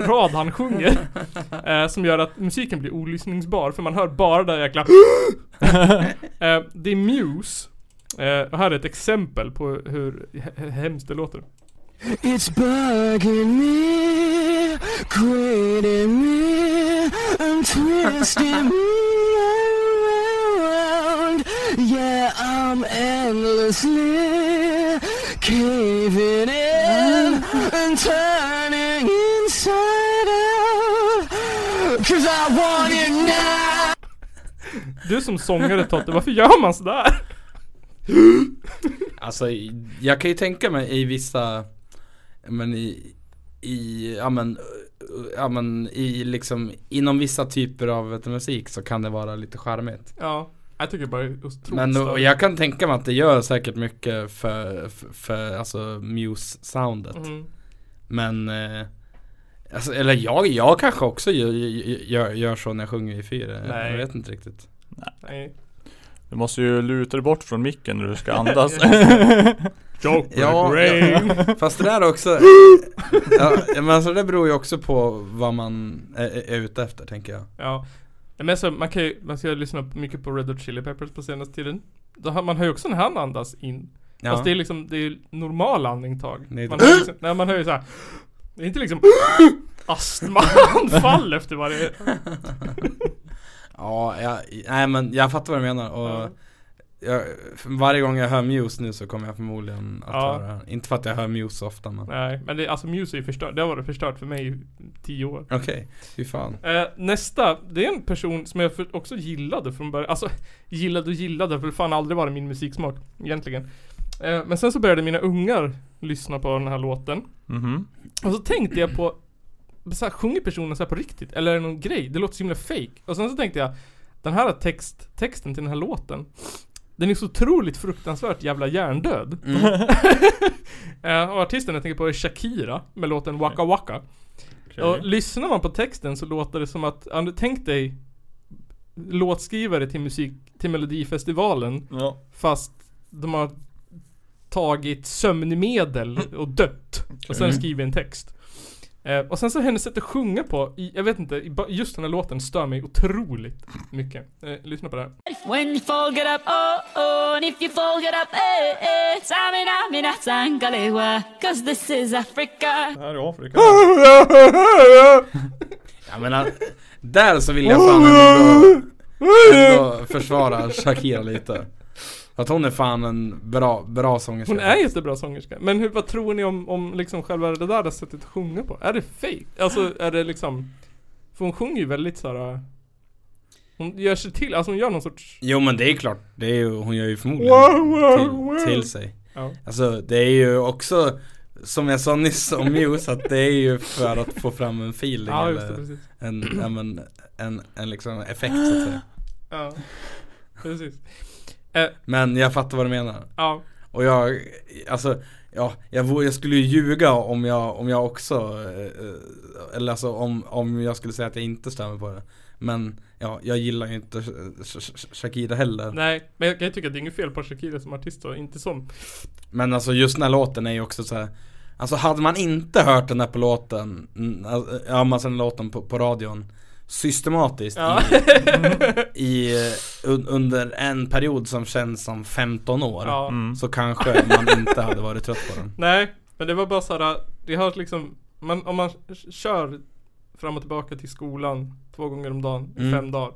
rad han sjunger. eh, som gör att musiken blir olyssningsbar för man hör bara det där jäkla eh, Det är Muse. Eh, och här är ett exempel på hur he- hemskt det låter. It's bugging me, grating me, and twisting me around. Yeah, I'm endlessly caving in and turning Cause I want it now. Du som sångare Totte, varför gör man sådär? Alltså jag kan ju tänka mig i vissa, men i, i, ja men, ja men i liksom, inom vissa typer av vet musik så kan det vara lite charmigt. Ja, jag tycker bara otroligt Men och jag kan tänka mig att det gör säkert mycket för, för, för alltså Muse-soundet. Mhm. Men, eh, alltså, eller jag, jag kanske också gör, gör, gör så när jag sjunger i fyra. Nej. Jag vet inte riktigt. Nej. Du måste ju luta dig bort från micken när du ska andas. Joke Ja, rain. Fast det där också, ja, men alltså det beror ju också på vad man är, är ute efter tänker jag. Ja. Men så, man kan ju, man ska lyssna mycket på Red Hot Chili Peppers på senaste tiden. Då har, man hör ju också när han andas in. Ja. Fast det är liksom, det är normal andningstag. Man liksom, man hör ju såhär Det är inte liksom astmaanfall efter varje Ja, jag, nej men jag fattar vad du menar och Ja. jag, varje gång jag hör Muse nu så kommer jag förmodligen att Ja. höra Inte för att jag hör Muse så ofta men Nej, men det, alltså Muse är ju förstört. Det har varit förstört för mig i tio år. Okej, fy fan Eh, nästa, det är en person som jag också gillade från början. Alltså, gillade och gillade, för det fan aldrig varit min musiksmak egentligen. Eh, men sen så började mina ungar lyssna på den här låten. Mhm. Och så tänkte jag på, så här, sjunger personen så här på riktigt? Eller är det någon grej? Det låter så himla fake. Och sen så tänkte jag, den här text, texten till den här låten, den är så otroligt fruktansvärt jävla hjärndöd. Eh, och artisten jag tänker på är Shakira med låten Waka Waka. Okej. Och lyssnar man på texten så låter det som att, tänk dig låtskrivare till musik, till Melodifestivalen Ja. fast de har tagit sömnmedel och dött och sen skrivit en text. Eh, och sen så hennes sätt att sjunga på, i, jag vet inte, just den här låten stör mig otroligt mycket. Eh, lyssna på det här. When you fall, get up, oh, oh, and if you fall, get up, eh, eh. Samina, mina, sangalewa, cause this is Africa. Det här är Afrika. Jag menar, där så vill jag fan ändå, ändå försvara Shakira lite För att hon är fan en bra, bra sångerska. Hon är jättebra sångerska. Men hur, vad tror ni om, om liksom själva det där sättet att sjunga på? Är det fake? Alltså är det liksom För hon sjunger ju väldigt såhär Hon gör sig till, alltså hon gör någon sorts Jo men det är klart, det är ju, hon gör ju förmodligen Wow, wow, till, wow. till sig. Ja. Alltså det är ju också som jag sa nyss om Muse, att det är ju för att få fram en feeling Ja det, eller precis. en, men, en, en liksom effekt så att säga. Ja Precis eh, Men jag fattar vad du menar. Ja Och jag, alltså, ja, jag, jag skulle ju ljuga om jag, om jag också, eh, eller alltså om, om jag skulle säga att jag inte stämmer på det. Men ja, jag gillar ju inte Sh- Sh- Sh- Shakira heller. Nej, men jag kan tycka att det är inget fel på Shakira som artist och inte som Men alltså just den här låten är ju också så här. Alltså hade man inte hört den här på låten, alltså, ja man den låten på, på radion Systematiskt Ja. i, i eh, un, under en period som känns som 15 år Ja. Mm. Så kanske man inte hade varit trött på den Nej, men det var bara såhär, det har liksom man, Om man kör fram och tillbaka till skolan två gånger om dagen i Mm. fem dagar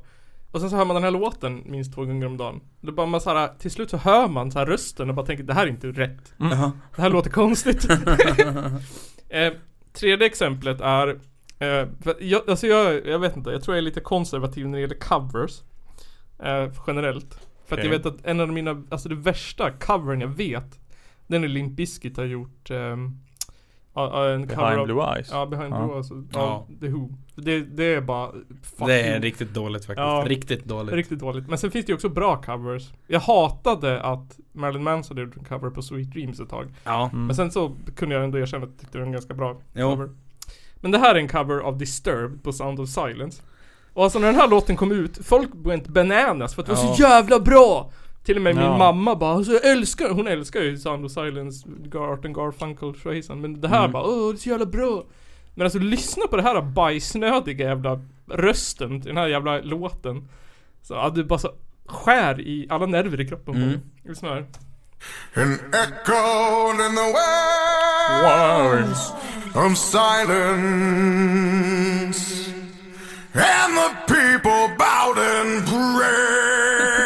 Och sen så hör man den här låten minst två gånger om dagen Då bara man såhär, till slut så hör man så här rösten och bara tänker det här är inte rätt Jaha. Det här låter konstigt eh, Tredje exemplet är eh, jag, Alltså jag, jag vet inte, jag tror jag är lite konservativ när det gäller covers eh, Generellt För att jag vet att en av mina, alltså det värsta covern jag vet Den är Limp Bizkit har gjort ja, en cover Behind av, Blue Eyes. Ja, Behind Ja. Blue Eyes av Ja. The Who det, det är bara Det är riktigt dåligt faktiskt, Ja. riktigt dåligt Riktigt dåligt. Men sen finns det ju också bra covers. Jag hatade att Marilyn Manson gjorde en cover på Sweet Dreams ett tag. Ja, Mm. Men sen så kunde jag ändå erkänna att jag tyckte det var en ganska bra Jo. cover. Men det här är en cover av Disturbed på Sound of Silence. Och alltså när den här låten kom ut, folk went bananas för att det var så jävla bra! Till och med min Ja. mamma bara alltså, jag älskar, hon älskar ju Sound of Silence, Art and Garfunkel, Streisand. Men det här Mm. bara åh det är så jävla bra! Men alltså lyssna på det här bajsnödiga jävla rösten till den här jävla låten. Så ja, det bara så skär i alla nerver i kroppen på Mm. mig. Lyssna här. An echo in the wilds of silence, and the people bowed and prayed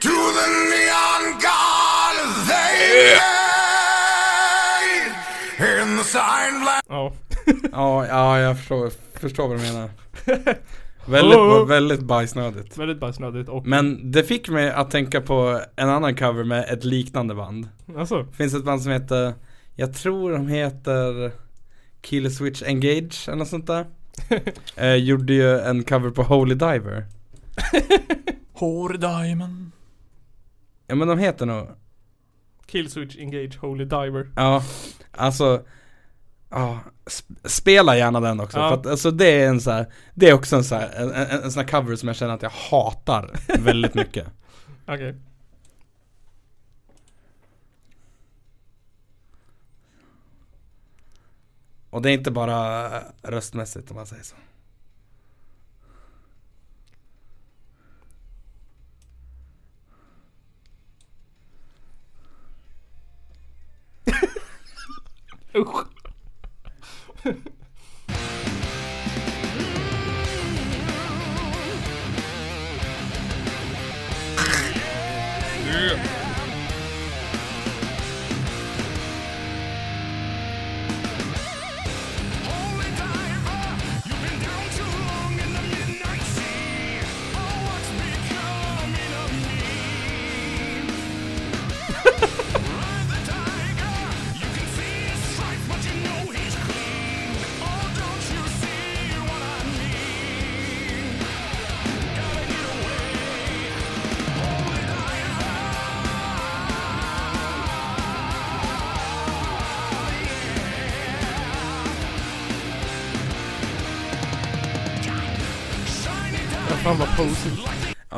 to the neon god they made in the sign. Ja. ja, ja jag förstår, förstår vad du menar Väldigt, Oh. väldigt bajsnödigt Väldigt bajsnödigt och Men det fick mig att tänka på en annan cover med ett liknande band alltså. Det finns ett band som heter Jag tror de heter Killswitch Engage eller något sånt där eh, Gjorde ju en cover på Holy Diver Hår Diamond. Ja men de heter nog Killswitch Engage Holy Diver. Ja, alltså Ja, sp- spela gärna den också Ja. för att alltså det är en så här, Det är också en så här, en, en, en sån här cover som jag känner att jag hatar väldigt mycket Okej. Och det är inte bara röstmässigt om man säger så Usch.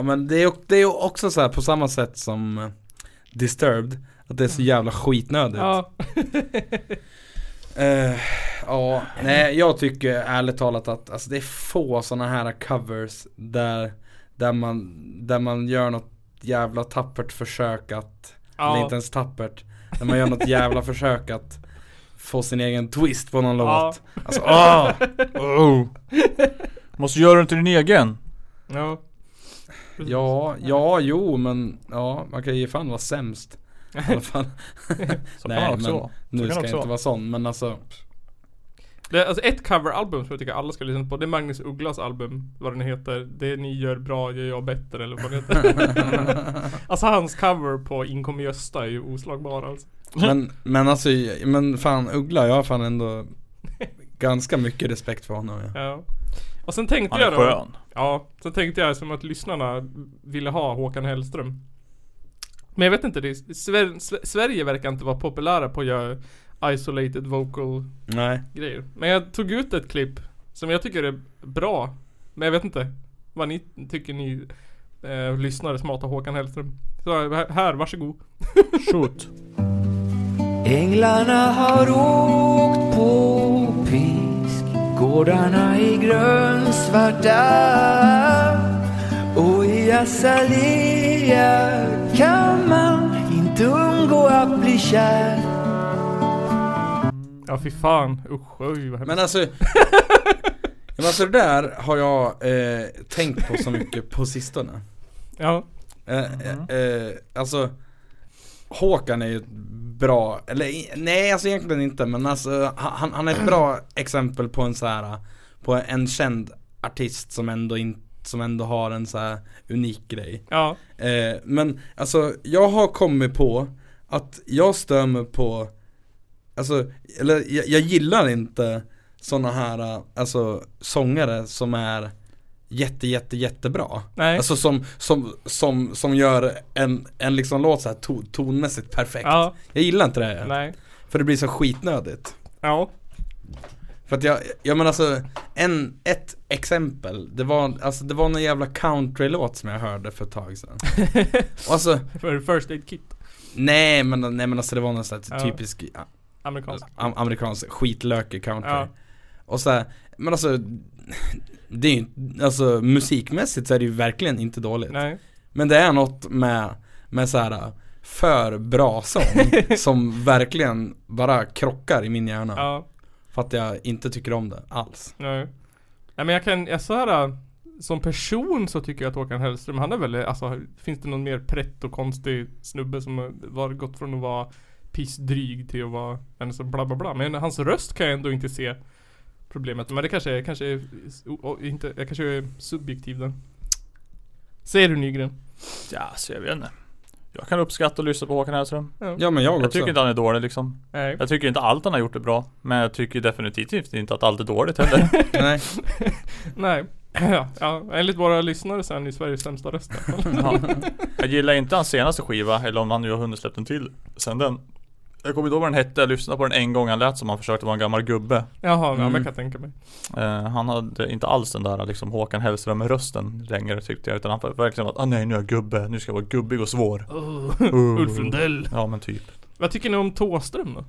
Ja men det är, det är också så här på samma sätt som eh, Disturbed Att det är så jävla skitnödigt Ja. Eh, Ja, nej jag tycker ärligt talat att alltså, det är få sådana här covers där, där, man, där man gör något jävla tappert försök att, eller Ja. inte ens tappert, där man gör något jävla försök att få sin egen twist på någon Ja. låt. Alltså åh! Oh. Måste göra den till din egen. Ja. Ja, ja, jo men ja, man kan ju fan vara sämst. I alla fall. Vara. Så nu ska jag inte vara. sån men alltså. Det är alltså ett coveralbum som jag tycker alla ska lyssna på. Det är Magnus Ugglas album. Vad den heter. Det ni gör bra gör jag bättre eller vad det heter. alltså hans cover på Inkom i Gösta är ju oslagbar alltså. Men, men alltså, men fan Uggla, jag har fan ändå ganska mycket respekt för honom. Ja. Ja. Och sen tänkte jag då. skön. Ja, sen tänkte jag som att lyssnarna ville ha Håkan Hellström. Men jag vet inte, det är, Sver, Sve- Sverige verkar inte vara populära på att göra isolated vocal Nej. grejer. Men jag tog ut ett klipp som jag tycker är bra. Men jag vet inte vad ni tycker ni eh, lyssnare som hatar Håkan Hellström. Så här, här varsågod. Shoot. Änglarna har åkt på pisk Gårdarna är grönsvarta Och i azalea kan man inte undgå att bli kär Ja fy fan, usch oj vad hemskt. Men alltså Men alltså det där har jag eh, tänkt på så mycket på sistone Ja. eh, eh, eh, Alltså Håkan är ju ett bra, eller nej alltså egentligen inte men alltså han, han är ett bra exempel på en så här På en känd artist som ändå inte som ändå har en så här unik grej Ja. eh, Men alltså jag har kommit på att jag stör mig på Alltså, eller jag, jag gillar inte såna här, alltså sångare som är jätte, jätte, jättebra. Nej. Alltså som, som, som, som gör en, en liksom låt så här to, tonmässigt perfekt. Ja. Jag gillar inte det. Nej. För det blir så skitnödigt. Ja. För att jag, ja men alltså, en, ett exempel, det var, alltså det var någon jävla countrylåt som jag hörde för ett tag sedan. Och alltså, För First Aid Kit. nej men, nej men alltså det var någon sån här Ja. typisk ja, Amerikansk. am, amerikansk skitlökig country. Ja. Och så här, men alltså det är ju, alltså musikmässigt så är det ju verkligen inte dåligt. Nej. Men det är något med, med så här för bra sång som verkligen bara krockar i min hjärna. Ja. För att jag inte tycker om det alls. Nej. Nej men jag kan, jag så här som person så tycker jag att Håkan Hellström, han är väl, alltså finns det någon mer prätt och konstig snubbe som har gått från att vara pissdryg till att vara en så bla bla bla. Men hans röst kan jag ändå inte se problemet. Men det kanske är, kanske är, o- o- inte, jag kanske är subjektiv där. Säger du Nygren? Ja, så jag vet inte. Jag kan uppskatta att lyssna på Håkan Hellström. Ja men jag, Jag också. tycker inte han är dålig liksom. Nej. Jag tycker inte allt han har gjort är bra. Men jag tycker definitivt inte att allt är dåligt heller. Nej. Nej. Ja, ja, enligt våra lyssnare så är han ju Sveriges sämsta röst. Ja. Jag gillar inte hans senaste skiva, eller om han nu har hunnit släppt en till sen den. Jag kommer inte ihåg vad den hette, jag lyssnade på den en gång, han lät som han försökte vara en gammal gubbe. Jaha, ja, Mm. men jag kan tänka mig. Eh, han hade inte alls den där liksom Håkan Hellström rösten längre tyckte jag, utan han var verkligen att ah, nej nu är jag gubbe, nu ska jag vara gubbig och svår. Oh. Ulf Lundell. Ja men typ. Vad tycker ni om Thåström då?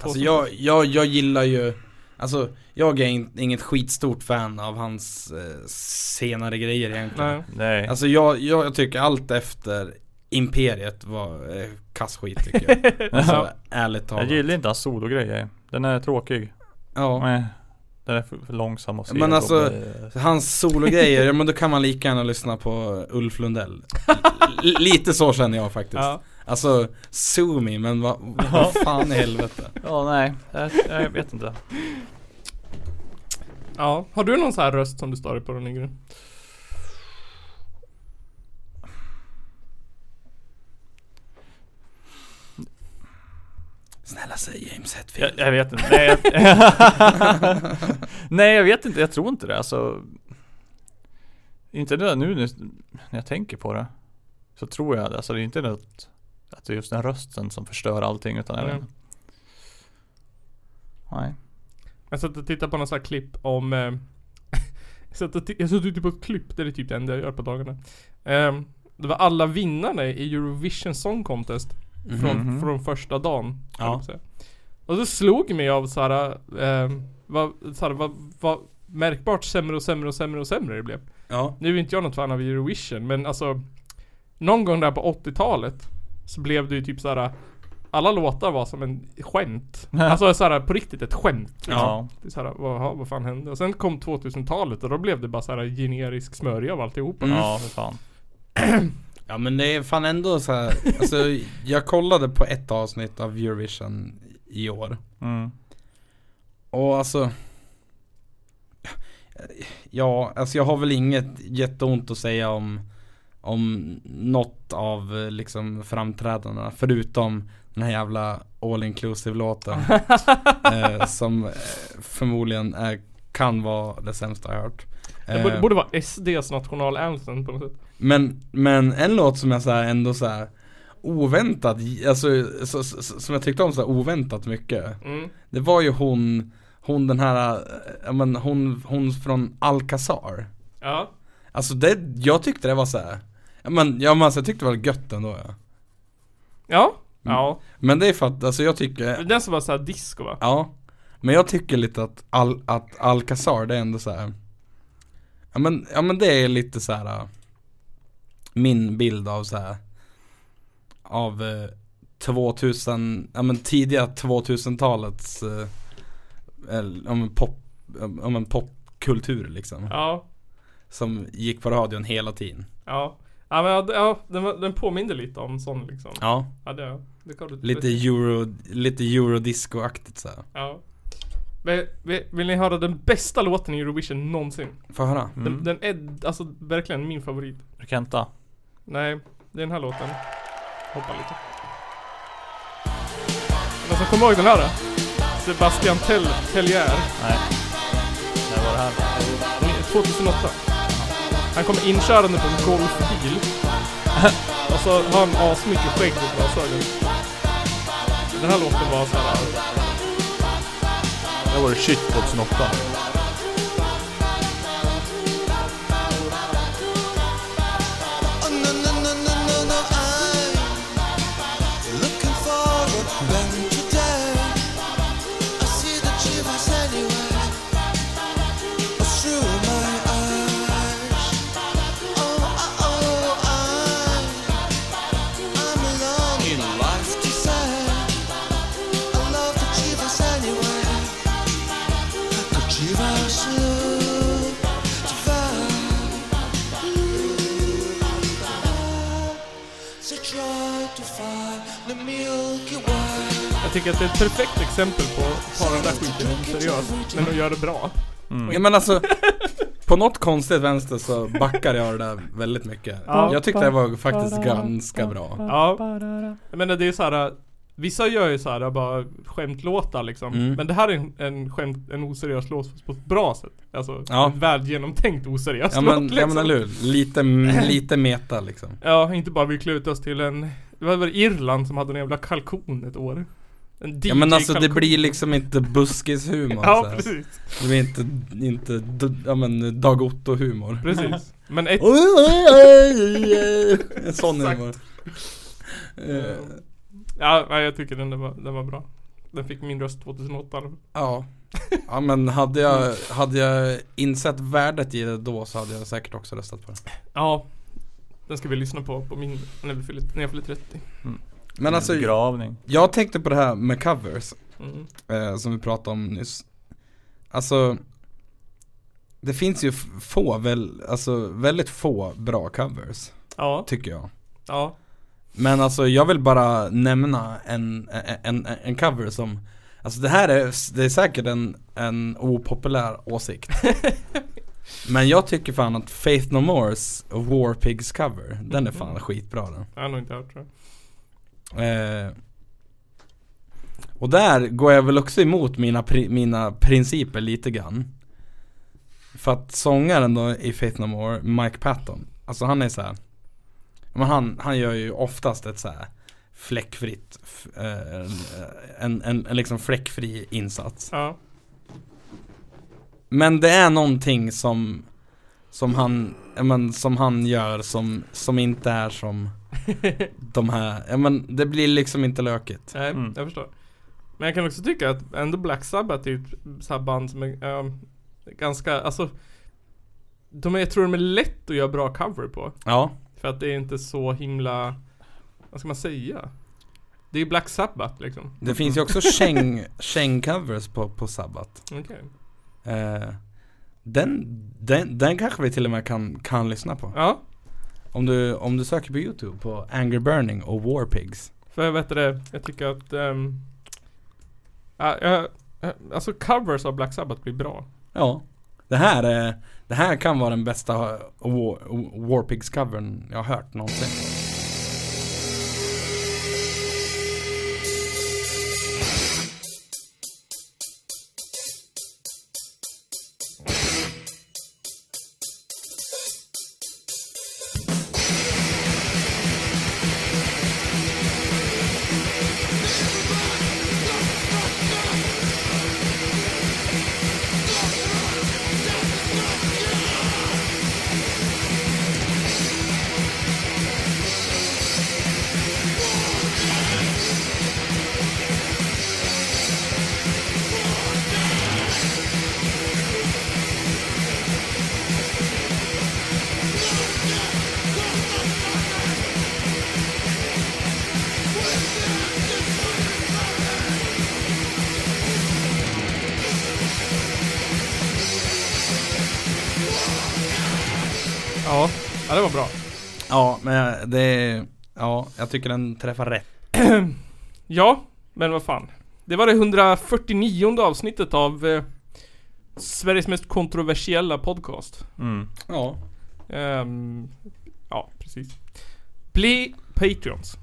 Alltså jag, jag, jag gillar ju Alltså jag är in, inget skitstort fan av hans eh, senare grejer egentligen Nej. Nej. Alltså jag, jag, jag tycker allt efter Imperiet var eh, kassskit tycker jag. Alltså ärligt talat. Jag gillar inte hans sologrej, den är tråkig. Ja. Nej. Den är för, för långsam och Men och- alltså, eh, hans sologrejer, ja men då kan man lika gärna lyssna på Ulf Lundell. L- Lite så känner jag faktiskt. Ja. Alltså, sue me, men vad, vad fan i helvete. Ja nej, jag, jag vet inte. Ja, har du någon så här röst som du stör dig på då Nygren? Snälla säg James Hetfield Jag, jag vet inte. Nej jag, nej jag vet inte, jag tror inte det alltså. Inte det nu när jag tänker på det. Så tror jag, alltså det är inte något Att det är just den rösten som förstör allting utan Mm. inte. Nej. Jag satt och tittade på någon sån här klipp om eh, Jag satt och jag satt och tittade på ett klipp, det är typ det enda jag gör på dagarna Ehm, Det var alla vinnarna i Eurovision Song Contest Från, Mhm. från första dagen Ja. Och så slog mig av såhär, eh, vad, såhär, vad, vad märkbart sämre och sämre och sämre och sämre det blev Ja, Nu är inte jag något fan av Eurovision men alltså Någon gång där på 80-talet Så blev det ju typ såhär Alla låtar var som en skämt Alltså såhär på riktigt ett skämt liksom. Ja. Det är såhär, vad, vad fan hände? Och sen kom 2000-talet och då blev det bara såhär generisk smörja av alltihopa Mm. Ja, för fan. Ja men det är fan ändå så här, alltså jag kollade på ett avsnitt av Eurovision i år Mm. Och alltså Ja, alltså jag har väl inget jätteont att säga om Om något av liksom framträdandena förutom den här jävla all inclusive låten eh, Som eh, förmodligen är, kan vara det sämsta jag hört Det borde, Eh, vara SDs nationalanthem på något sätt. men, men en låt som jag så här ändå så här oväntat, alltså så, så, som jag tyckte om så här oväntat mycket Mm. Det var ju hon, hon den här, eh, men hon, hon från Alcazar Ja. Alltså det, jag tyckte det var så här. Men, ja men alltså jag tyckte det var gött ändå ja Ja. Ja. Men det är för att, alltså jag tycker, Den som var såhär disco va? ja Men jag tycker lite att, Al, att Alcazar det är ändå så här. Ja men, ja men det är lite så här. äh, Min bild av så här. Av eh, 2000, ja men tidiga 2000-talets eh, om en pop, om en popkultur liksom. Ja. Som gick på radion hela tiden. Ja. Ja men ja, den, den påminner lite om sån liksom. Ja. Ja det, det Lite euro, lite eurodisco-aktigt så här. Ja. Vill, ni höra den bästa låten i Eurovision någonsin? Får jag höra? Den, den är alltså verkligen min favorit. Kenta. Nej, det är den här låten. Hoppa lite. Någon som kommer ihåg den här då? Sebastian Tell, Tellier. Nej. När var det här? 2008. Han kommer inkörande på en golfbil. och så har han asmycket skägg och glasögon. Den här låten var så här. Var det shit 2008. Att det är ett perfekt exempel på att ta den där skiten oseriöst, men att göra det bra. Ja men alltså På något konstigt vänster så backar jag det där väldigt mycket Ja. Jag tyckte det var faktiskt ganska bra Ja. Jag menar det är så här. Vissa gör ju så här bara skämtlåtar liksom. Mm. Men det här är en, en skämt, en oseriös låt på ett bra sätt. Alltså Ja. en väl genomtänkt oseriös Ja men, låt ja liksom. men eller hur, lite, lite meta liksom Ja, inte bara vi klutar oss till en Det var väl Irland som hade en jävla kalkon ett år DJ Ja men alltså det kalkon. blir liksom inte buskishumor Ja så precis. Det blir inte, inte, ja men Dag Otto-humor. Precis. Men ett En sån humor. Eh, Ja, nej, jag tycker den, den, var, den var bra. Den fick min röst 2008 Ja. Ja men hade jag, hade jag insett värdet i det då så hade jag säkert också röstat på det Ja. Den ska vi lyssna på på min, när, vi fyller, när jag fyller 30 Men alltså Begravning. Jag tänkte på det här med covers Mm. eh, Som vi pratade om nyss. Alltså Det finns ju få, väl, alltså väldigt få bra covers Ja, Tycker jag. Ja. Men alltså jag vill bara nämna en, en, en, en cover som Alltså det här är, det är säkert en, en opopulär åsikt. Men jag tycker fan att Faith No Mores War Pigs cover, den är fan skitbra den. Jag har nog inte hört tror jag Eh, och där går jag väl också emot mina, pri- mina principer lite grann. För att sångaren då i Faith No More, Mike Patton, alltså han är så här. Men han, han gör ju oftast ett så här fläckfritt, eh, en, en, en liksom fläckfri insats. Ja Men det är någonting som som han, men, som han gör som, som inte är som de här, ja men det blir liksom inte lökigt. Nej, Mm. jag förstår. Men jag kan också tycka att ändå Black Sabbath är ett så band som är ehm, ganska, alltså de är, Jag tror de är lätt att göra bra cover på. Ja, För att det är inte så himla, vad ska man säga? Det är Black Sabbath liksom. det finns ju också käng, kängcovers på, på Sabbat. Okej. Eh, den, den, den kanske vi till och med kan, kan lyssna på. Ja. Om du, om du söker på youtube på Anger Burning och War Pigs. För vet du det, jag tycker att um, ja, ja, ja, Alltså covers av Black Sabbath blir bra. Ja. Det här är, det här kan vara den bästa War, War Pigs covern jag har hört någonsin jag tycker den träffar rätt. Ja, men vad fan. Det var det 149 avsnittet av eh, Sveriges mest kontroversiella podcast. Mm. Ja. Ehm, Ja, precis. Bli Patreons.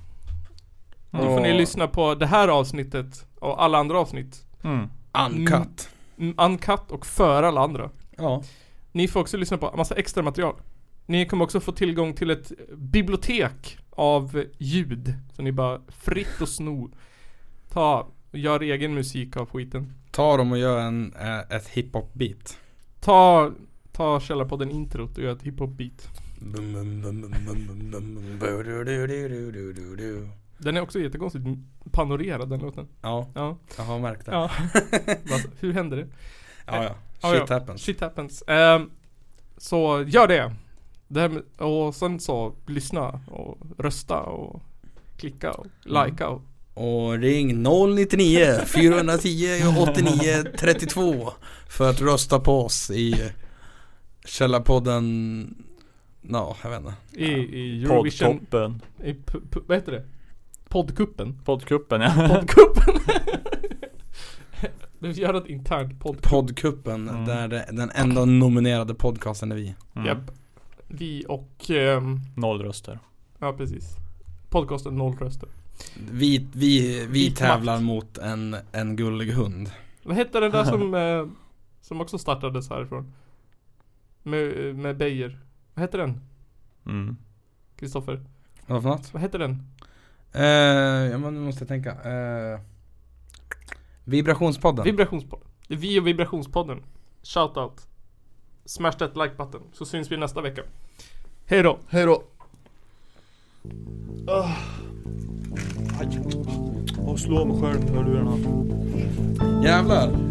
Då får ni lyssna på det här avsnittet och alla andra avsnitt. Mm. Uncut. Mm, Uncut och före alla andra. Ja. Ni får också lyssna på massa extra material. Ni kommer också få tillgång till ett bibliotek av ljud. Så ni bara fritt och sno. Ta och gör egen musik av skiten. Ta dem och gör en, eh, ett hiphop-beat. Ta, ta Källarpodden introt och gör ett hiphop-beat. Den är också jättekonstigt panorerad den låten. Ja, ja. jag har märkt det. Ja. Hur händer det? Ja, ja. Shit happens. Shit happens. Um, så gör det det här med, Och sen så lyssna och rösta och klicka och likea och Och ring 099 410 89 32 för att rösta på oss i Källarpodden Ja, jag vet inte. i, i Eurovision Poddtoppen. i, Vad heter det? Poddkuppen Poddkuppen ja. Poddkuppen Vi gör ett internt podd Poddkuppen Mm. där den enda nominerade podcasten är vi. Mm. Japp Vi och ehm, Noll röster. Ja precis Podcasten noll röster Vi, vi, vi tävlar makt. mot en, en gullig hund. Vad hette den där som eh, Som också startades härifrån? Med, med Beijer Vad hette den? Mm. Kristoffer? Vad för något? Vad hette den? Eh, ja men nu måste jag tänka. Eh, vibrationspodden. Vibrationspodden vi och Vibrationspodden Shoutout Smash that like button Så syns vi nästa vecka Hej då Hej då. Och slå mig själv med hörlurarna. Jävlar.